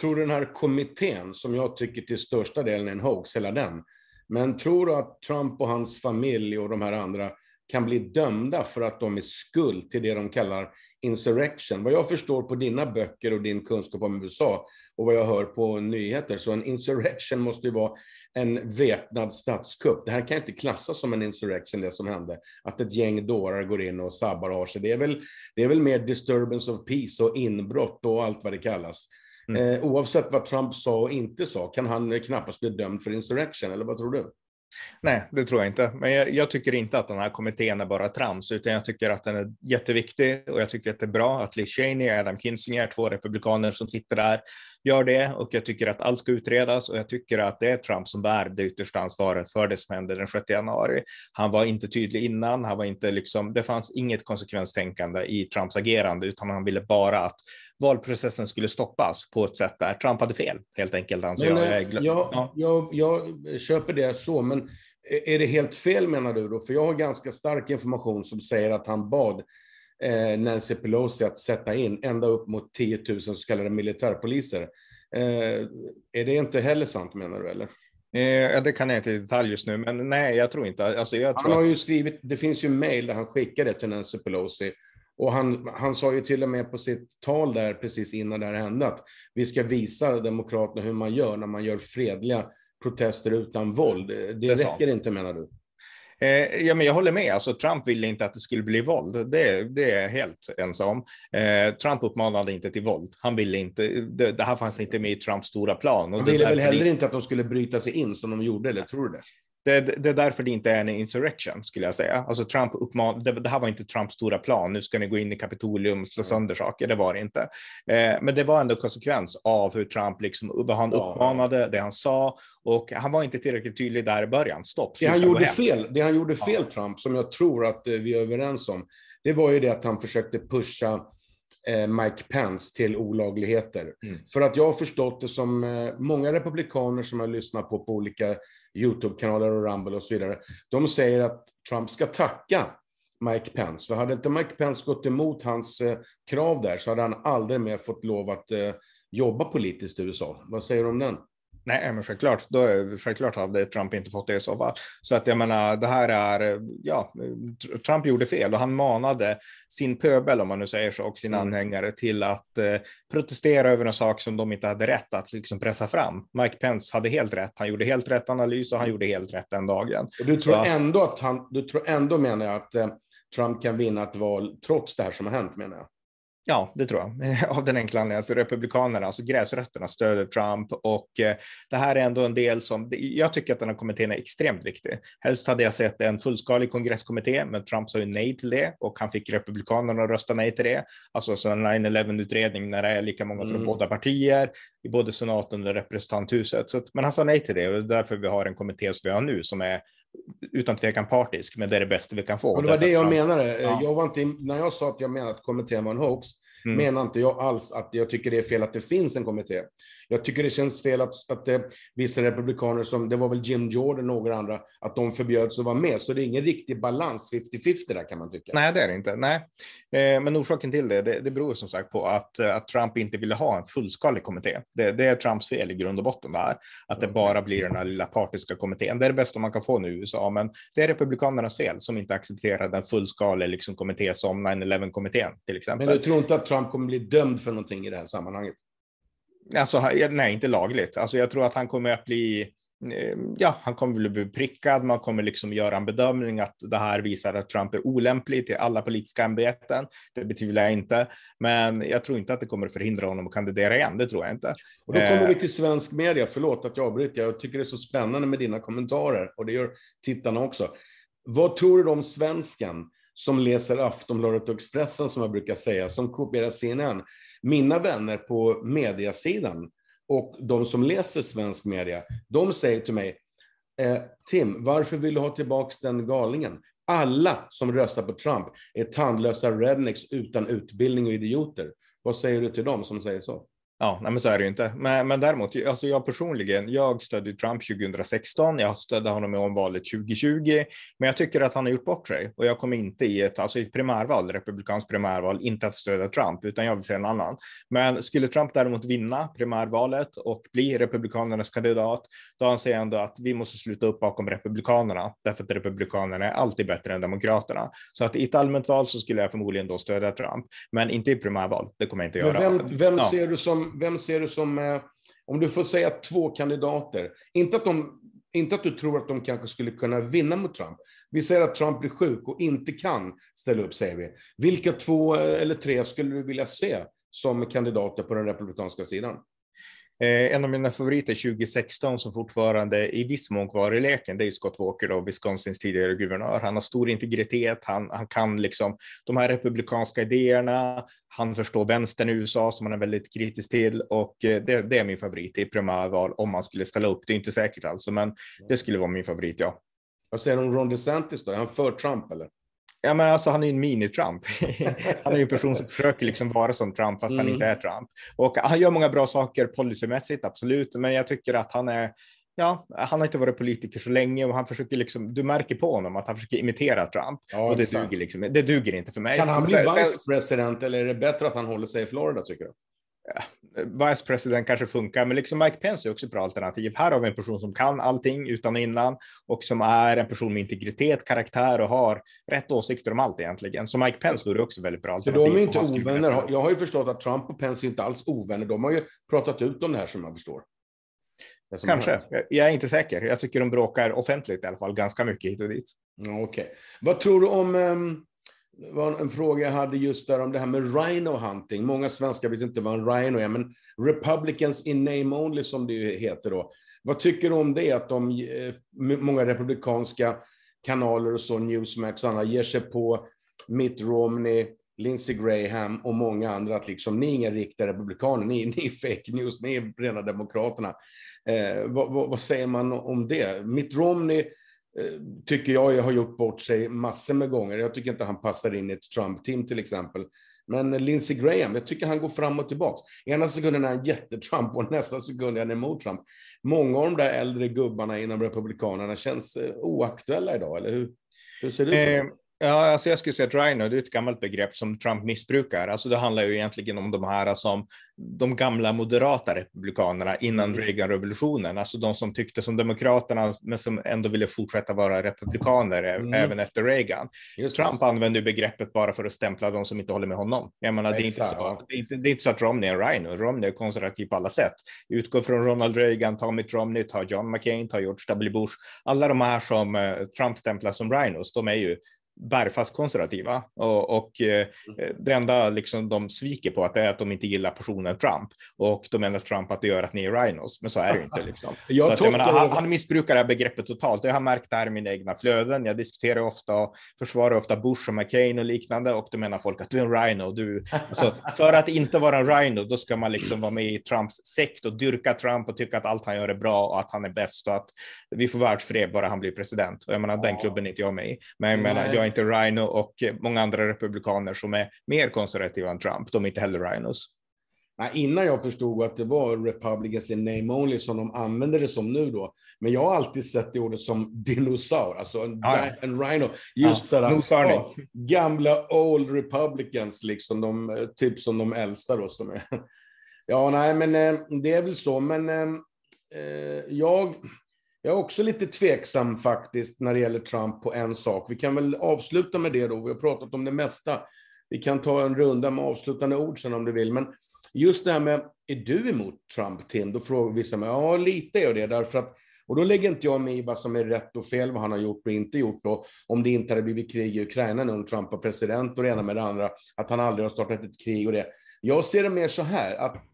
tror den här kommittén, som jag tycker till största delen är en hoax, hela den, men tror du att Trump och hans familj och de här andra kan bli dömda för att de är skuld till det de kallar insurrection. Vad jag förstår på dina böcker och din kunskap om USA och vad jag hör på nyheter, så en insurrection måste ju vara en väpnad statskupp. Det här kan inte klassas som en insurrection, det som hände. Att ett gäng dårar går in och sabbar och har sig. Det är väl, det är väl mer disturbance of peace och inbrott och allt vad det kallas. Mm. Eh, oavsett vad Trump sa och inte sa, kan han knappast bli dömd för insurrection, eller vad tror du? Nej, det tror jag inte. Men jag, jag, tycker inte att den här kommittén är bara trams, utan jag tycker att den är jätteviktig och jag tycker att det är bra att Liz Cheney och Adam Kinzinger, två republikaner som sitter där, gör det och jag tycker att allt ska utredas och jag tycker att det är Trump som bär det yttersta ansvaret för det som hände den 6 januari. Han var inte tydlig innan, han var inte liksom, det fanns inget konsekvenstänkande i Trumps agerande, utan han ville bara att valprocessen skulle stoppas på ett sätt där Trump hade fel, helt enkelt anser men, jag. Jag, ja. jag, jag, köper det så, men är det helt fel menar du då? För jag har ganska stark information som säger att han bad eh, Nancy Pelosi att sätta in ända upp mot 10 000 så kallade militärpoliser. Eh, är det inte heller sant menar du eller? Eh, det kan jag inte i detalj just nu, men nej, jag tror inte. Alltså, jag han har att... ju skrivit, det finns ju mejl där han skickade till Nancy Pelosi och han, han sa ju till och med på sitt tal där precis innan det här hände att vi ska visa Demokraterna hur man gör när man gör fredliga protester utan våld. Det, det räcker inte menar du? Eh, ja, men jag håller med. Alltså, Trump ville inte att det skulle bli våld. Det, det är jag helt ensam. Eh, Trump uppmanade inte till våld. Han ville inte. Det, det här fanns inte med i Trumps stora plan. Han ville väl heller inte att de skulle bryta sig in som de gjorde, eller tror du det? Det, det, är därför det inte är en insurrection, skulle jag säga. Alltså Trump uppman, det, det, här var inte Trumps stora plan, nu ska ni gå in i Kapitolium och slå sönder saker, det var det inte. Eh, men det var ändå konsekvens av hur Trump, liksom, vad han uppmanade, det han sa, och han var inte tillräckligt tydlig där i början. Stopp. Det han gjorde fel, det han gjorde fel, ja. Trump, som jag tror att eh, vi är överens om, det var ju det att han försökte pusha eh, Mike Pence till olagligheter. Mm. För att jag har förstått det som eh, många republikaner som jag lyssnat på på olika YouTube-kanaler och Rumble och så vidare. De säger att Trump ska tacka Mike Pence. För hade inte Mike Pence gått emot hans eh, krav där så hade han aldrig mer fått lov att eh, jobba politiskt i USA. Vad säger du om den? Nej, men självklart, då självklart hade Trump inte fått det i så fall. Så att jag menar, det här är, ja, Trump gjorde fel och han manade sin pöbel, om man nu säger så, och sina mm. anhängare till att eh, protestera över en sak som de inte hade rätt att liksom pressa fram. Mike Pence hade helt rätt, han gjorde helt rätt analys och han gjorde helt rätt den dagen. Och du tror så, ändå att han, du tror ändå menar jag att eh, Trump kan vinna ett val trots det här som har hänt menar jag? Ja, det tror jag. *laughs* Av den enkla anledningen att Republikanerna, alltså gräsrötterna, stöder Trump och eh, det här är ändå en del som, jag tycker att den här kommittén är extremt viktig. Helst hade jag sett en fullskalig kongresskommitté, men Trump sa ju nej till det och han fick Republikanerna att rösta nej till det. Alltså en 9-11-utredning när det är lika många från mm. båda partier, i både senaten och representanthuset. Så, men han sa nej till det och det är därför vi har en kommitté som vi har nu som är utan tvekan partisk, men det är det bästa vi kan få. Och det var det jag menade. Ja. Jag var inte, när jag sa att jag menade att kommittén var en hoax, mm. menar inte jag alls att jag tycker det är fel att det finns en kommitté. Jag tycker det känns fel att, att det, vissa republikaner, som det var väl Jim Jordan och några andra, att de förbjöds att vara med. Så det är ingen riktig balans, 50-50 där kan man tycka. Nej, det är det inte. Nej. Eh, men orsaken till det, det, det beror som sagt på att, eh, att Trump inte ville ha en fullskalig kommitté. Det, det är Trumps fel i grund och botten där, att det bara blir den här lilla partiska kommittén. Det är det bästa man kan få nu i USA, men det är republikanernas fel som inte accepterar den fullskaliga liksom, kommitté som 9-11-kommittén till exempel. Men du tror inte att Trump kommer bli dömd för någonting i det här sammanhanget? Alltså, nej, inte lagligt. Alltså, jag tror att han kommer att bli eh, Ja, han kommer väl bli prickad. Man kommer liksom göra en bedömning att det här visar att Trump är olämplig till alla politiska ämbeten. Det betvivlar jag inte, men jag tror inte att det kommer att förhindra honom att kandidera igen. Det tror jag inte. Och då kommer vi eh. till svensk media. Förlåt att jag avbryter. Jag tycker det är så spännande med dina kommentarer och det gör tittarna också. Vad tror du om svensken som läser Aftonbladet och Expressen som jag brukar säga, som kopierar CNN? Mina vänner på mediasidan och de som läser svensk media, de säger till mig, eh, Tim, varför vill du ha tillbaka den galningen? Alla som röstar på Trump är tandlösa rednecks utan utbildning och idioter. Vad säger du till dem som säger så? Ja, nej, men så är det ju inte. Men, men däremot, alltså jag personligen, jag stödde Trump 2016, jag stödde honom i omvalet 2020, men jag tycker att han har gjort bort sig och jag kommer inte i ett, alltså i ett primärval, republikanskt primärval, inte att stödja Trump, utan jag vill se en annan. Men skulle Trump däremot vinna primärvalet och bli republikanernas kandidat, då anser jag ändå att vi måste sluta upp bakom republikanerna, därför att republikanerna är alltid bättre än demokraterna. Så att i ett allmänt val så skulle jag förmodligen då stödja Trump, men inte i primärval. Det kommer jag inte göra. Men vem, vem ja. ser du som vem ser du som, eh, om du får säga två kandidater, inte att, de, inte att du tror att de kanske skulle kunna vinna mot Trump. Vi säger att Trump blir sjuk och inte kan ställa upp, säger vi. Vilka två eh, eller tre skulle du vilja se som kandidater på den republikanska sidan? Eh, en av mina favoriter 2016 som fortfarande i viss mån kvar i leken, det är Scott Walker, då, Wisconsins tidigare guvernör. Han har stor integritet, han, han kan liksom de här republikanska idéerna, han förstår vänstern i USA som han är väldigt kritisk till och eh, det, det är min favorit i primärval om man skulle ställa upp. Det är inte säkert alltså, men det skulle vara min favorit, ja. Vad säger du om Ron DeSantis då? Är han för Trump eller? Ja, men alltså, han är ju en mini-Trump. *laughs* han är ju en person som försöker liksom vara som Trump, fast mm. han inte är Trump. Och han gör många bra saker policymässigt, absolut, men jag tycker att han är Ja, han har inte varit politiker så länge och han försöker liksom, du märker på honom att han försöker imitera Trump. Ja, och det duger, liksom, det duger inte för mig. Kan han bli vice president eller är det bättre att han håller sig i Florida tycker du? Vice president kanske funkar, men liksom Mike Pence är också ett bra alternativ. Här har vi en person som kan allting utan och innan och som är en person med integritet, karaktär och har rätt åsikter om allt egentligen. Så Mike Pence vore också väldigt bra alternativ. För de är inte ovänner. Jag har ju förstått att Trump och Pence är inte alls ovänner. De har ju pratat ut om det här som jag förstår. Kanske. Jag är inte säker. Jag tycker de bråkar offentligt i alla fall ganska mycket hit och dit. Okej. Okay. Vad tror du om um var en fråga jag hade just där om det här med rhino hunting. Många svenskar vet inte vad en rhino är, men Republicans in name only som det heter då. Vad tycker du om det, att de, eh, många republikanska kanaler och så, Newsmax och andra, ger sig på Mitt Romney, Lindsey Graham och många andra att liksom, ni är inga riktiga republikaner, ni, ni är fake news, ni är rena demokraterna. Eh, vad, vad, vad, säger man om det? Mitt Romney Eh, tycker jag har gjort bort sig massor med gånger. Jag tycker inte han passar in i ett Trump-team till exempel. Men Lindsey Graham, jag tycker han går fram och tillbaks. Ena sekunden är han jättetrump och nästa sekund är han emot Trump. Många av de där äldre gubbarna inom Republikanerna känns eh, oaktuella idag, eller hur? Hur ser det ut? det? Eh, Ja, alltså jag skulle säga att rhino, det är ett gammalt begrepp som Trump missbrukar. Alltså det handlar ju egentligen om de här som de gamla moderata republikanerna innan mm. Reagan-revolutionen, alltså de som tyckte som demokraterna men som ändå ville fortsätta vara republikaner mm. även efter Reagan. Just Trump använder begreppet bara för att stämpla de som inte håller med honom. Jag menar, det är, inte så, det, är inte, det är inte så att Romney är en rhino. Romney är konservativ på alla sätt. Utgår från Ronald Reagan, ta Mitt Romney, ta John McCain, ta George W. Bush. Alla de här som Trump stämplar som rhinos, de är ju bergfast konservativa och, och eh, mm. det enda liksom de sviker på att det är att de inte gillar personen Trump och de menar Trump att det gör att ni är rhinos, men så är det inte. Liksom. *laughs* jag att, jag menar, han, han missbrukar det här begreppet totalt. Jag har märkt det här i mina egna flöden. Jag diskuterar ofta och försvarar ofta Bush och McCain och liknande och då menar folk att du är en rhino. Du, alltså, *laughs* för att inte vara en rhino, då ska man liksom vara med i Trumps sekt och dyrka Trump och tycka att allt han gör är bra och att han är bäst och att vi får världsfred bara han blir president. Och jag menar, den klubben är inte jag med i. Men jag menar, jag inte Rhino och många andra republikaner som är mer konservativa än Trump. De är inte heller Rhinos. Nej, innan jag förstod att det var Republicans in name only som de använder det som nu då. Men jag har alltid sett det ordet som dinosaur, alltså en, ja, en rhino. Just ja, sådär, ja, gamla old republicans, liksom, de, typ som de äldsta då. Som är. *laughs* Ja, nej, men eh, det är väl så. Men eh, eh jag jag är också lite tveksam faktiskt när det gäller Trump på en sak. Vi kan väl avsluta med det då. Vi har pratat om det mesta. Vi kan ta en runda med avslutande ord sen om du vill. Men just det här med, är du emot Trump, Tim? Då frågar vissa mig, ja, lite är jag det. Därför att, och då lägger inte jag mig i vad som är rätt och fel, vad han har gjort och inte gjort. Då, om det inte hade blivit krig i Ukraina när Trump var president och det ena med det andra, att han aldrig har startat ett krig och det. Jag ser det mer så här, att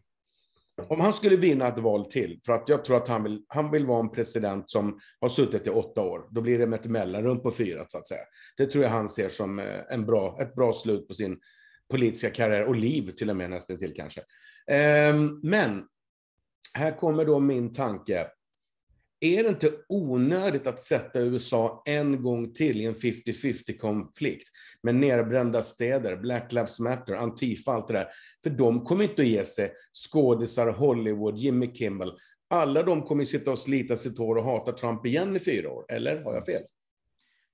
om han skulle vinna ett val till, för att jag tror att han vill, han vill vara en president som har suttit i åtta år, då blir det med ett mellanrum på fyra, så att säga. Det tror jag han ser som eh, en bra, ett bra slut på sin politiska karriär och liv till och med nästan till kanske. Ehm, men här kommer då min tanke är det inte onödigt att sätta USA en gång till i en 50-50 konflikt med nerbrända städer, Black Lives Matter, Antifa, allt det där? För de kommer inte att ge sig. Skådisar, Hollywood, Jimmy Kimmel. Alla de kommer sitta och slita sitt hår och hata Trump igen i fyra år. Eller har jag fel?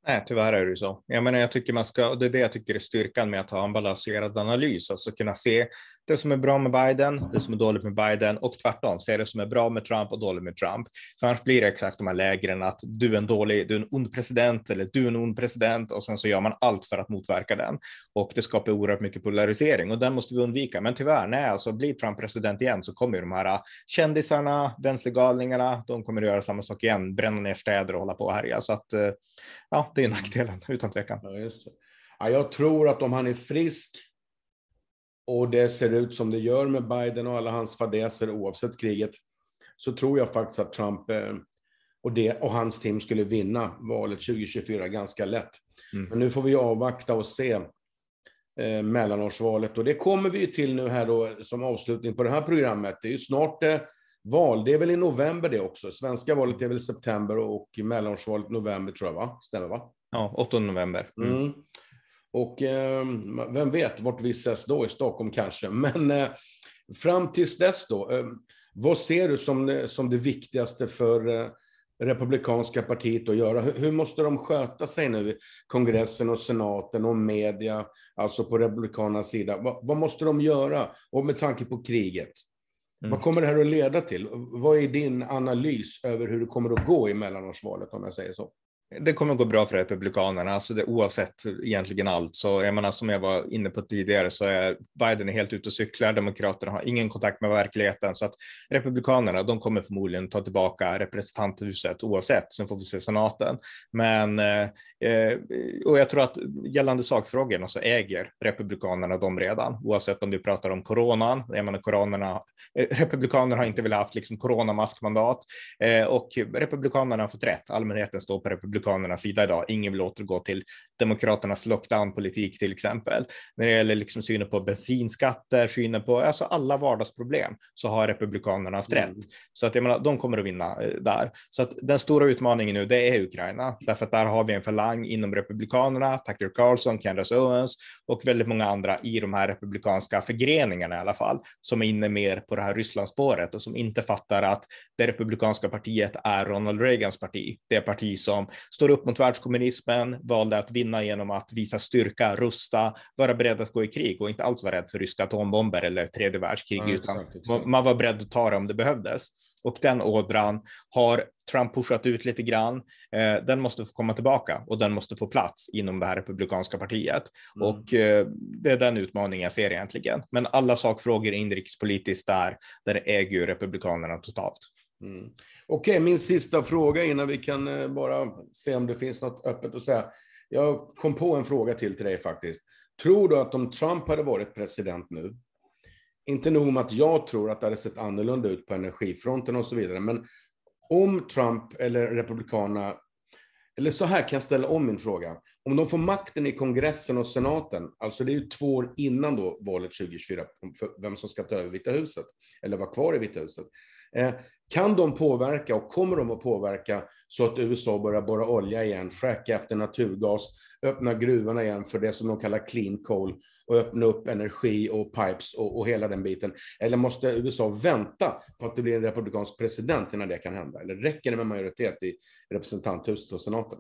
Nej, tyvärr är det så. Jag menar, jag tycker man ska, och det är det jag tycker är styrkan med att ha en balanserad analys, alltså kunna se det som är bra med Biden, det som är dåligt med Biden och tvärtom, se det som är bra med Trump och dåligt med Trump. För annars blir det exakt de här lägren att du är en dålig, du är en ond president eller du är en ond president och sen så gör man allt för att motverka den och det skapar oerhört mycket polarisering och den måste vi undvika. Men tyvärr, nej, alltså blir Trump president igen så kommer ju de här kändisarna, vänstergalningarna, de kommer att göra samma sak igen, bränna ner städer och hålla på och härja. Så att eh, ja, det är nackdelen *laughs* utan tvekan. Ja, just det. Ja, jag tror att om han är frisk och det ser ut som det gör med Biden och alla hans fadäser oavsett kriget, så tror jag faktiskt att Trump eh, och, det, och hans team skulle vinna valet 2024 ganska lätt. Mm. Men nu får vi avvakta och se eh, mellanårsvalet och det kommer vi till nu här då som avslutning på det här programmet. Det är ju snart eh, val, det är väl i november det också. Svenska valet är väl september och mellanårsvalet november tror jag, va? Stämmer va? Ja, 8 november. Mm. Mm. Och eh, vem vet vart vi ses då, i Stockholm kanske. Men eh, fram tills dess då, eh, vad ser du som, som det viktigaste för eh, Republikanska partiet att göra? Hur, hur, måste de sköta sig nu, kongressen och senaten och media, alltså på Republikanernas sida? Va, vad måste de göra? Och med tanke på kriget. Mm. Vad kommer det här att leda till? Vad är din analys över hur det kommer att gå i mellanårsvalet, om jag säger så? Det kommer gå bra för Republikanerna, alltså det, oavsett egentligen allt. Så jag menar, som jag var inne på tidigare så är Biden är helt ute och cyklar, Demokraterna har ingen kontakt med verkligheten, så att Republikanerna, de kommer förmodligen ta tillbaka representanthuset oavsett, sen får vi se senaten. Men, eh, eh och jag tror att gällande sakfrågorna så äger Republikanerna dem redan, oavsett om vi pratar om coronan, jag menar coronerna, eh, Republikanerna har inte velat haft liksom coronamaskmandat. Eh, och Republikanerna har fått rätt, allmänheten står på Republikanerna Republikanernas sida idag. Ingen vill återgå till Demokraternas lockdownpolitik till exempel. När det gäller liksom synen på bensinskatter, synen på alltså alla vardagsproblem så har Republikanerna haft mm. rätt. Så att jag menar, de kommer att vinna eh, där. Så att den stora utmaningen nu, det är Ukraina, därför att där har vi en falang inom Republikanerna, Tucker Carlson, Candace Owens och väldigt många andra i de här republikanska förgreningarna i alla fall, som är inne mer på det här Rysslandsspåret och som inte fattar att det republikanska partiet är Ronald Reagans parti. Det parti som står upp mot världskommunismen, valde att vinna genom att visa styrka, rusta, vara beredd att gå i krig och inte alls vara rädd för ryska atombomber eller tredje världskrig, ja, utan exakt, exakt. man var beredd att ta det om det behövdes. Och den ådran har Trump pushat ut lite grann. Eh, den måste få komma tillbaka och den måste få plats inom det här republikanska partiet. Mm. Och eh, det är den utmaningen jag ser egentligen. Men alla sakfrågor inrikespolitiskt där, där äger ju republikanerna totalt. Mm. Okej, min sista fråga innan vi kan eh, bara se om det finns något öppet att säga. Jag kom på en fråga till till dig faktiskt. Tror du att om Trump hade varit president nu, inte nog med att jag tror att det hade sett annorlunda ut på energifronten och så vidare, men om Trump eller Republikanerna, eller så här kan jag ställa om min fråga. Om de får makten i kongressen och senaten, alltså det är ju två år innan då valet 2024, för vem som ska ta över Vita huset, eller vara kvar i Vita huset. Eh, kan de påverka och kommer de att påverka så att USA börjar borra olja igen, fracka efter naturgas, öppna gruvorna igen för det som de kallar clean coal och öppna upp energi och pipes och, och hela den biten? Eller måste USA vänta på att det blir en republikansk president innan det kan hända? Eller räcker det med majoritet i representanthuset och senaten?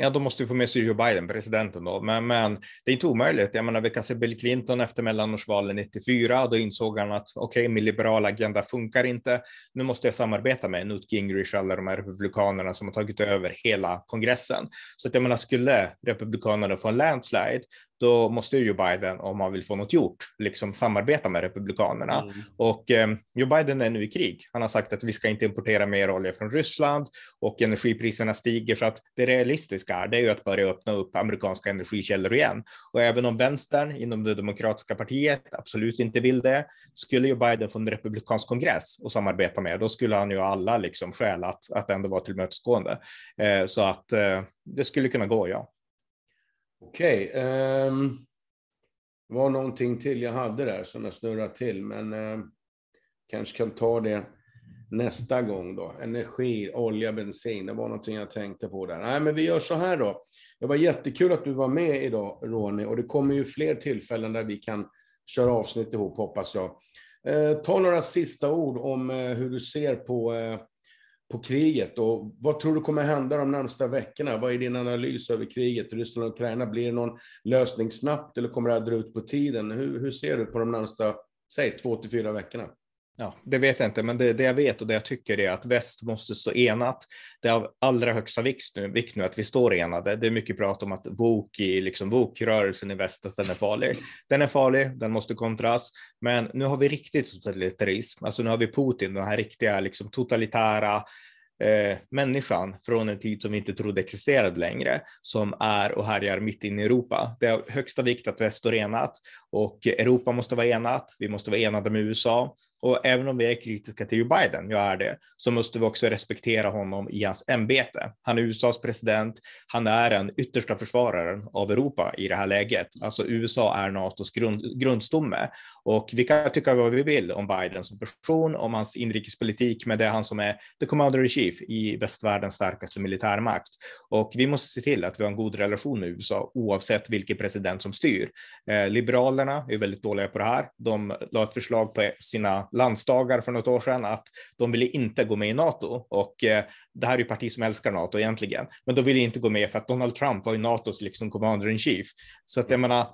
Ja, då måste vi få med sig Joe Biden, presidenten då. Men, men det är inte omöjligt. Jag menar, vi kan se Bill Clinton efter mellanårsvalen 94. Då insåg han att okej, okay, min liberala agenda funkar inte. Nu måste jag samarbeta med Newt Gingrich, alla de här republikanerna som har tagit över hela kongressen. Så att jag menar, skulle republikanerna få en landslide, då måste ju Biden, om han vill få något gjort, liksom samarbeta med Republikanerna. Mm. Och eh, Joe Biden är nu i krig. Han har sagt att vi ska inte importera mer olja från Ryssland och energipriserna stiger. Så att det realistiska är, det är ju att börja öppna upp amerikanska energikällor igen. Och även om vänstern inom det demokratiska partiet absolut inte vill det, skulle Joe Biden få en republikansk kongress och samarbeta med, då skulle han ju alla liksom skäl att, att ändå vara tillmötesgående. Eh, så att eh, det skulle kunna gå, ja. Okej. Okay, um, det var någonting till jag hade där som jag snurrade till, men uh, kanske kan ta det nästa gång då? Energi, olja, bensin, det var någonting jag tänkte på där. Nej, men vi gör så här då. Det var jättekul att du var med idag, Ronny, och det kommer ju fler tillfällen där vi kan köra avsnitt ihop, hoppas jag. Eh, ta några sista ord om eh, hur du ser på, eh, på kriget och vad tror du kommer hända de närmsta veckorna? Vad är din analys över kriget, Ryssland och Ukraina? Blir det någon lösning snabbt eller kommer det att dra ut på tiden? Hur, hur ser du på de närmsta, säg två till fyra veckorna? Ja, det vet jag inte, men det, det, jag vet och det jag tycker är att väst måste stå enat. Det är av allra högsta vikt nu, vikt nu att vi står enade. Det är mycket prat om att VOK i liksom VOK-rörelsen i väst, att den är farlig. Den är farlig, den måste kontras, men nu har vi riktigt totalitarism. Alltså nu har vi Putin, den här riktiga liksom totalitära eh, människan från en tid som vi inte trodde existerade längre, som är och härjar mitt inne i Europa. Det är av högsta vikt att väst står enat och Europa måste vara enat. Vi måste vara enade med USA och även om vi är kritiska till Joe Biden, jag är det, så måste vi också respektera honom i hans ämbete. Han är USAs president. Han är den yttersta försvararen av Europa i det här läget. Alltså USA är NATOs grund, grundstomme och vi kan tycka vad vi vill om Biden som person, om hans inrikespolitik, men det är han som är the commander in chief i västvärldens starkaste militärmakt. Och vi måste se till att vi har en god relation med USA oavsett vilken president som styr. Eh, Liberalerna är väldigt dåliga på det här. De la ett förslag på sina landsdagar för något år sedan att de ville inte gå med i NATO och eh, det här är ju parti som älskar NATO egentligen, men de ville inte gå med för att Donald Trump var ju NATOs liksom commander in chief. Så att jag menar,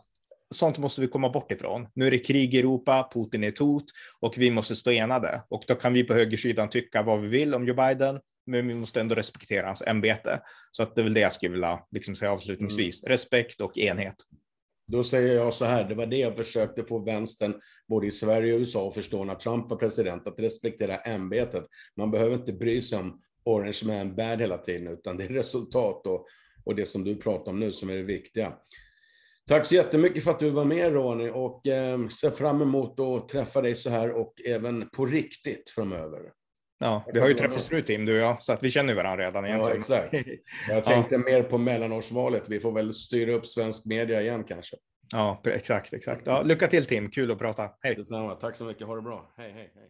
sånt måste vi komma bort ifrån. Nu är det krig i Europa, Putin är ett hot och vi måste stå enade. Och då kan vi på högersidan tycka vad vi vill om Joe Biden, men vi måste ändå respektera hans ämbete. Så att det är väl det jag skulle vilja liksom säga avslutningsvis. Mm. Respekt och enhet. Då säger jag så här, det var det jag försökte få vänstern, både i Sverige och USA, att förstå när Trump var president, att respektera ämbetet. Man behöver inte bry sig om Orange Man Bad hela tiden, utan det är resultat och, och det som du pratar om nu som är det viktiga. Tack så jättemycket för att du var med Ronny och eh, ser fram emot att träffa dig så här och även på riktigt framöver. Ja, vi har ju träffats förut Tim, du och jag, så att vi känner varandra redan egentligen. *laughs* Ja, exakt. Jag tänkte ja. mer på mellanårsvalet. Vi får väl styra upp svensk media igen kanske. Ja, exakt, exakt. Ja, lycka till Tim, kul att prata. Hej. Detsamma. Tack så mycket, ha det bra. Hej, hej, hej.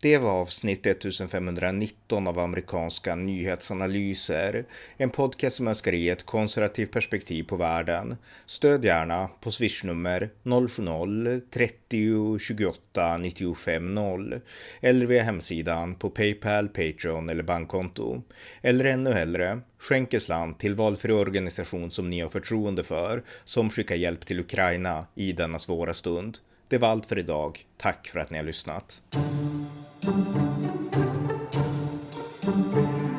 Det var avsnitt 1519 av amerikanska nyhetsanalyser. En podcast som önskar ge ett konservativt perspektiv på världen. Stöd gärna på swishnummer 070-30 28 95 0 eller via hemsidan på Paypal, Patreon eller bankkonto. Eller ännu hellre, skänk en slant till valfri organisation som ni har förtroende för som skickar hjälp till Ukraina i denna svåra stund. Det var allt för idag. Tack för att ni har lyssnat. Thank you.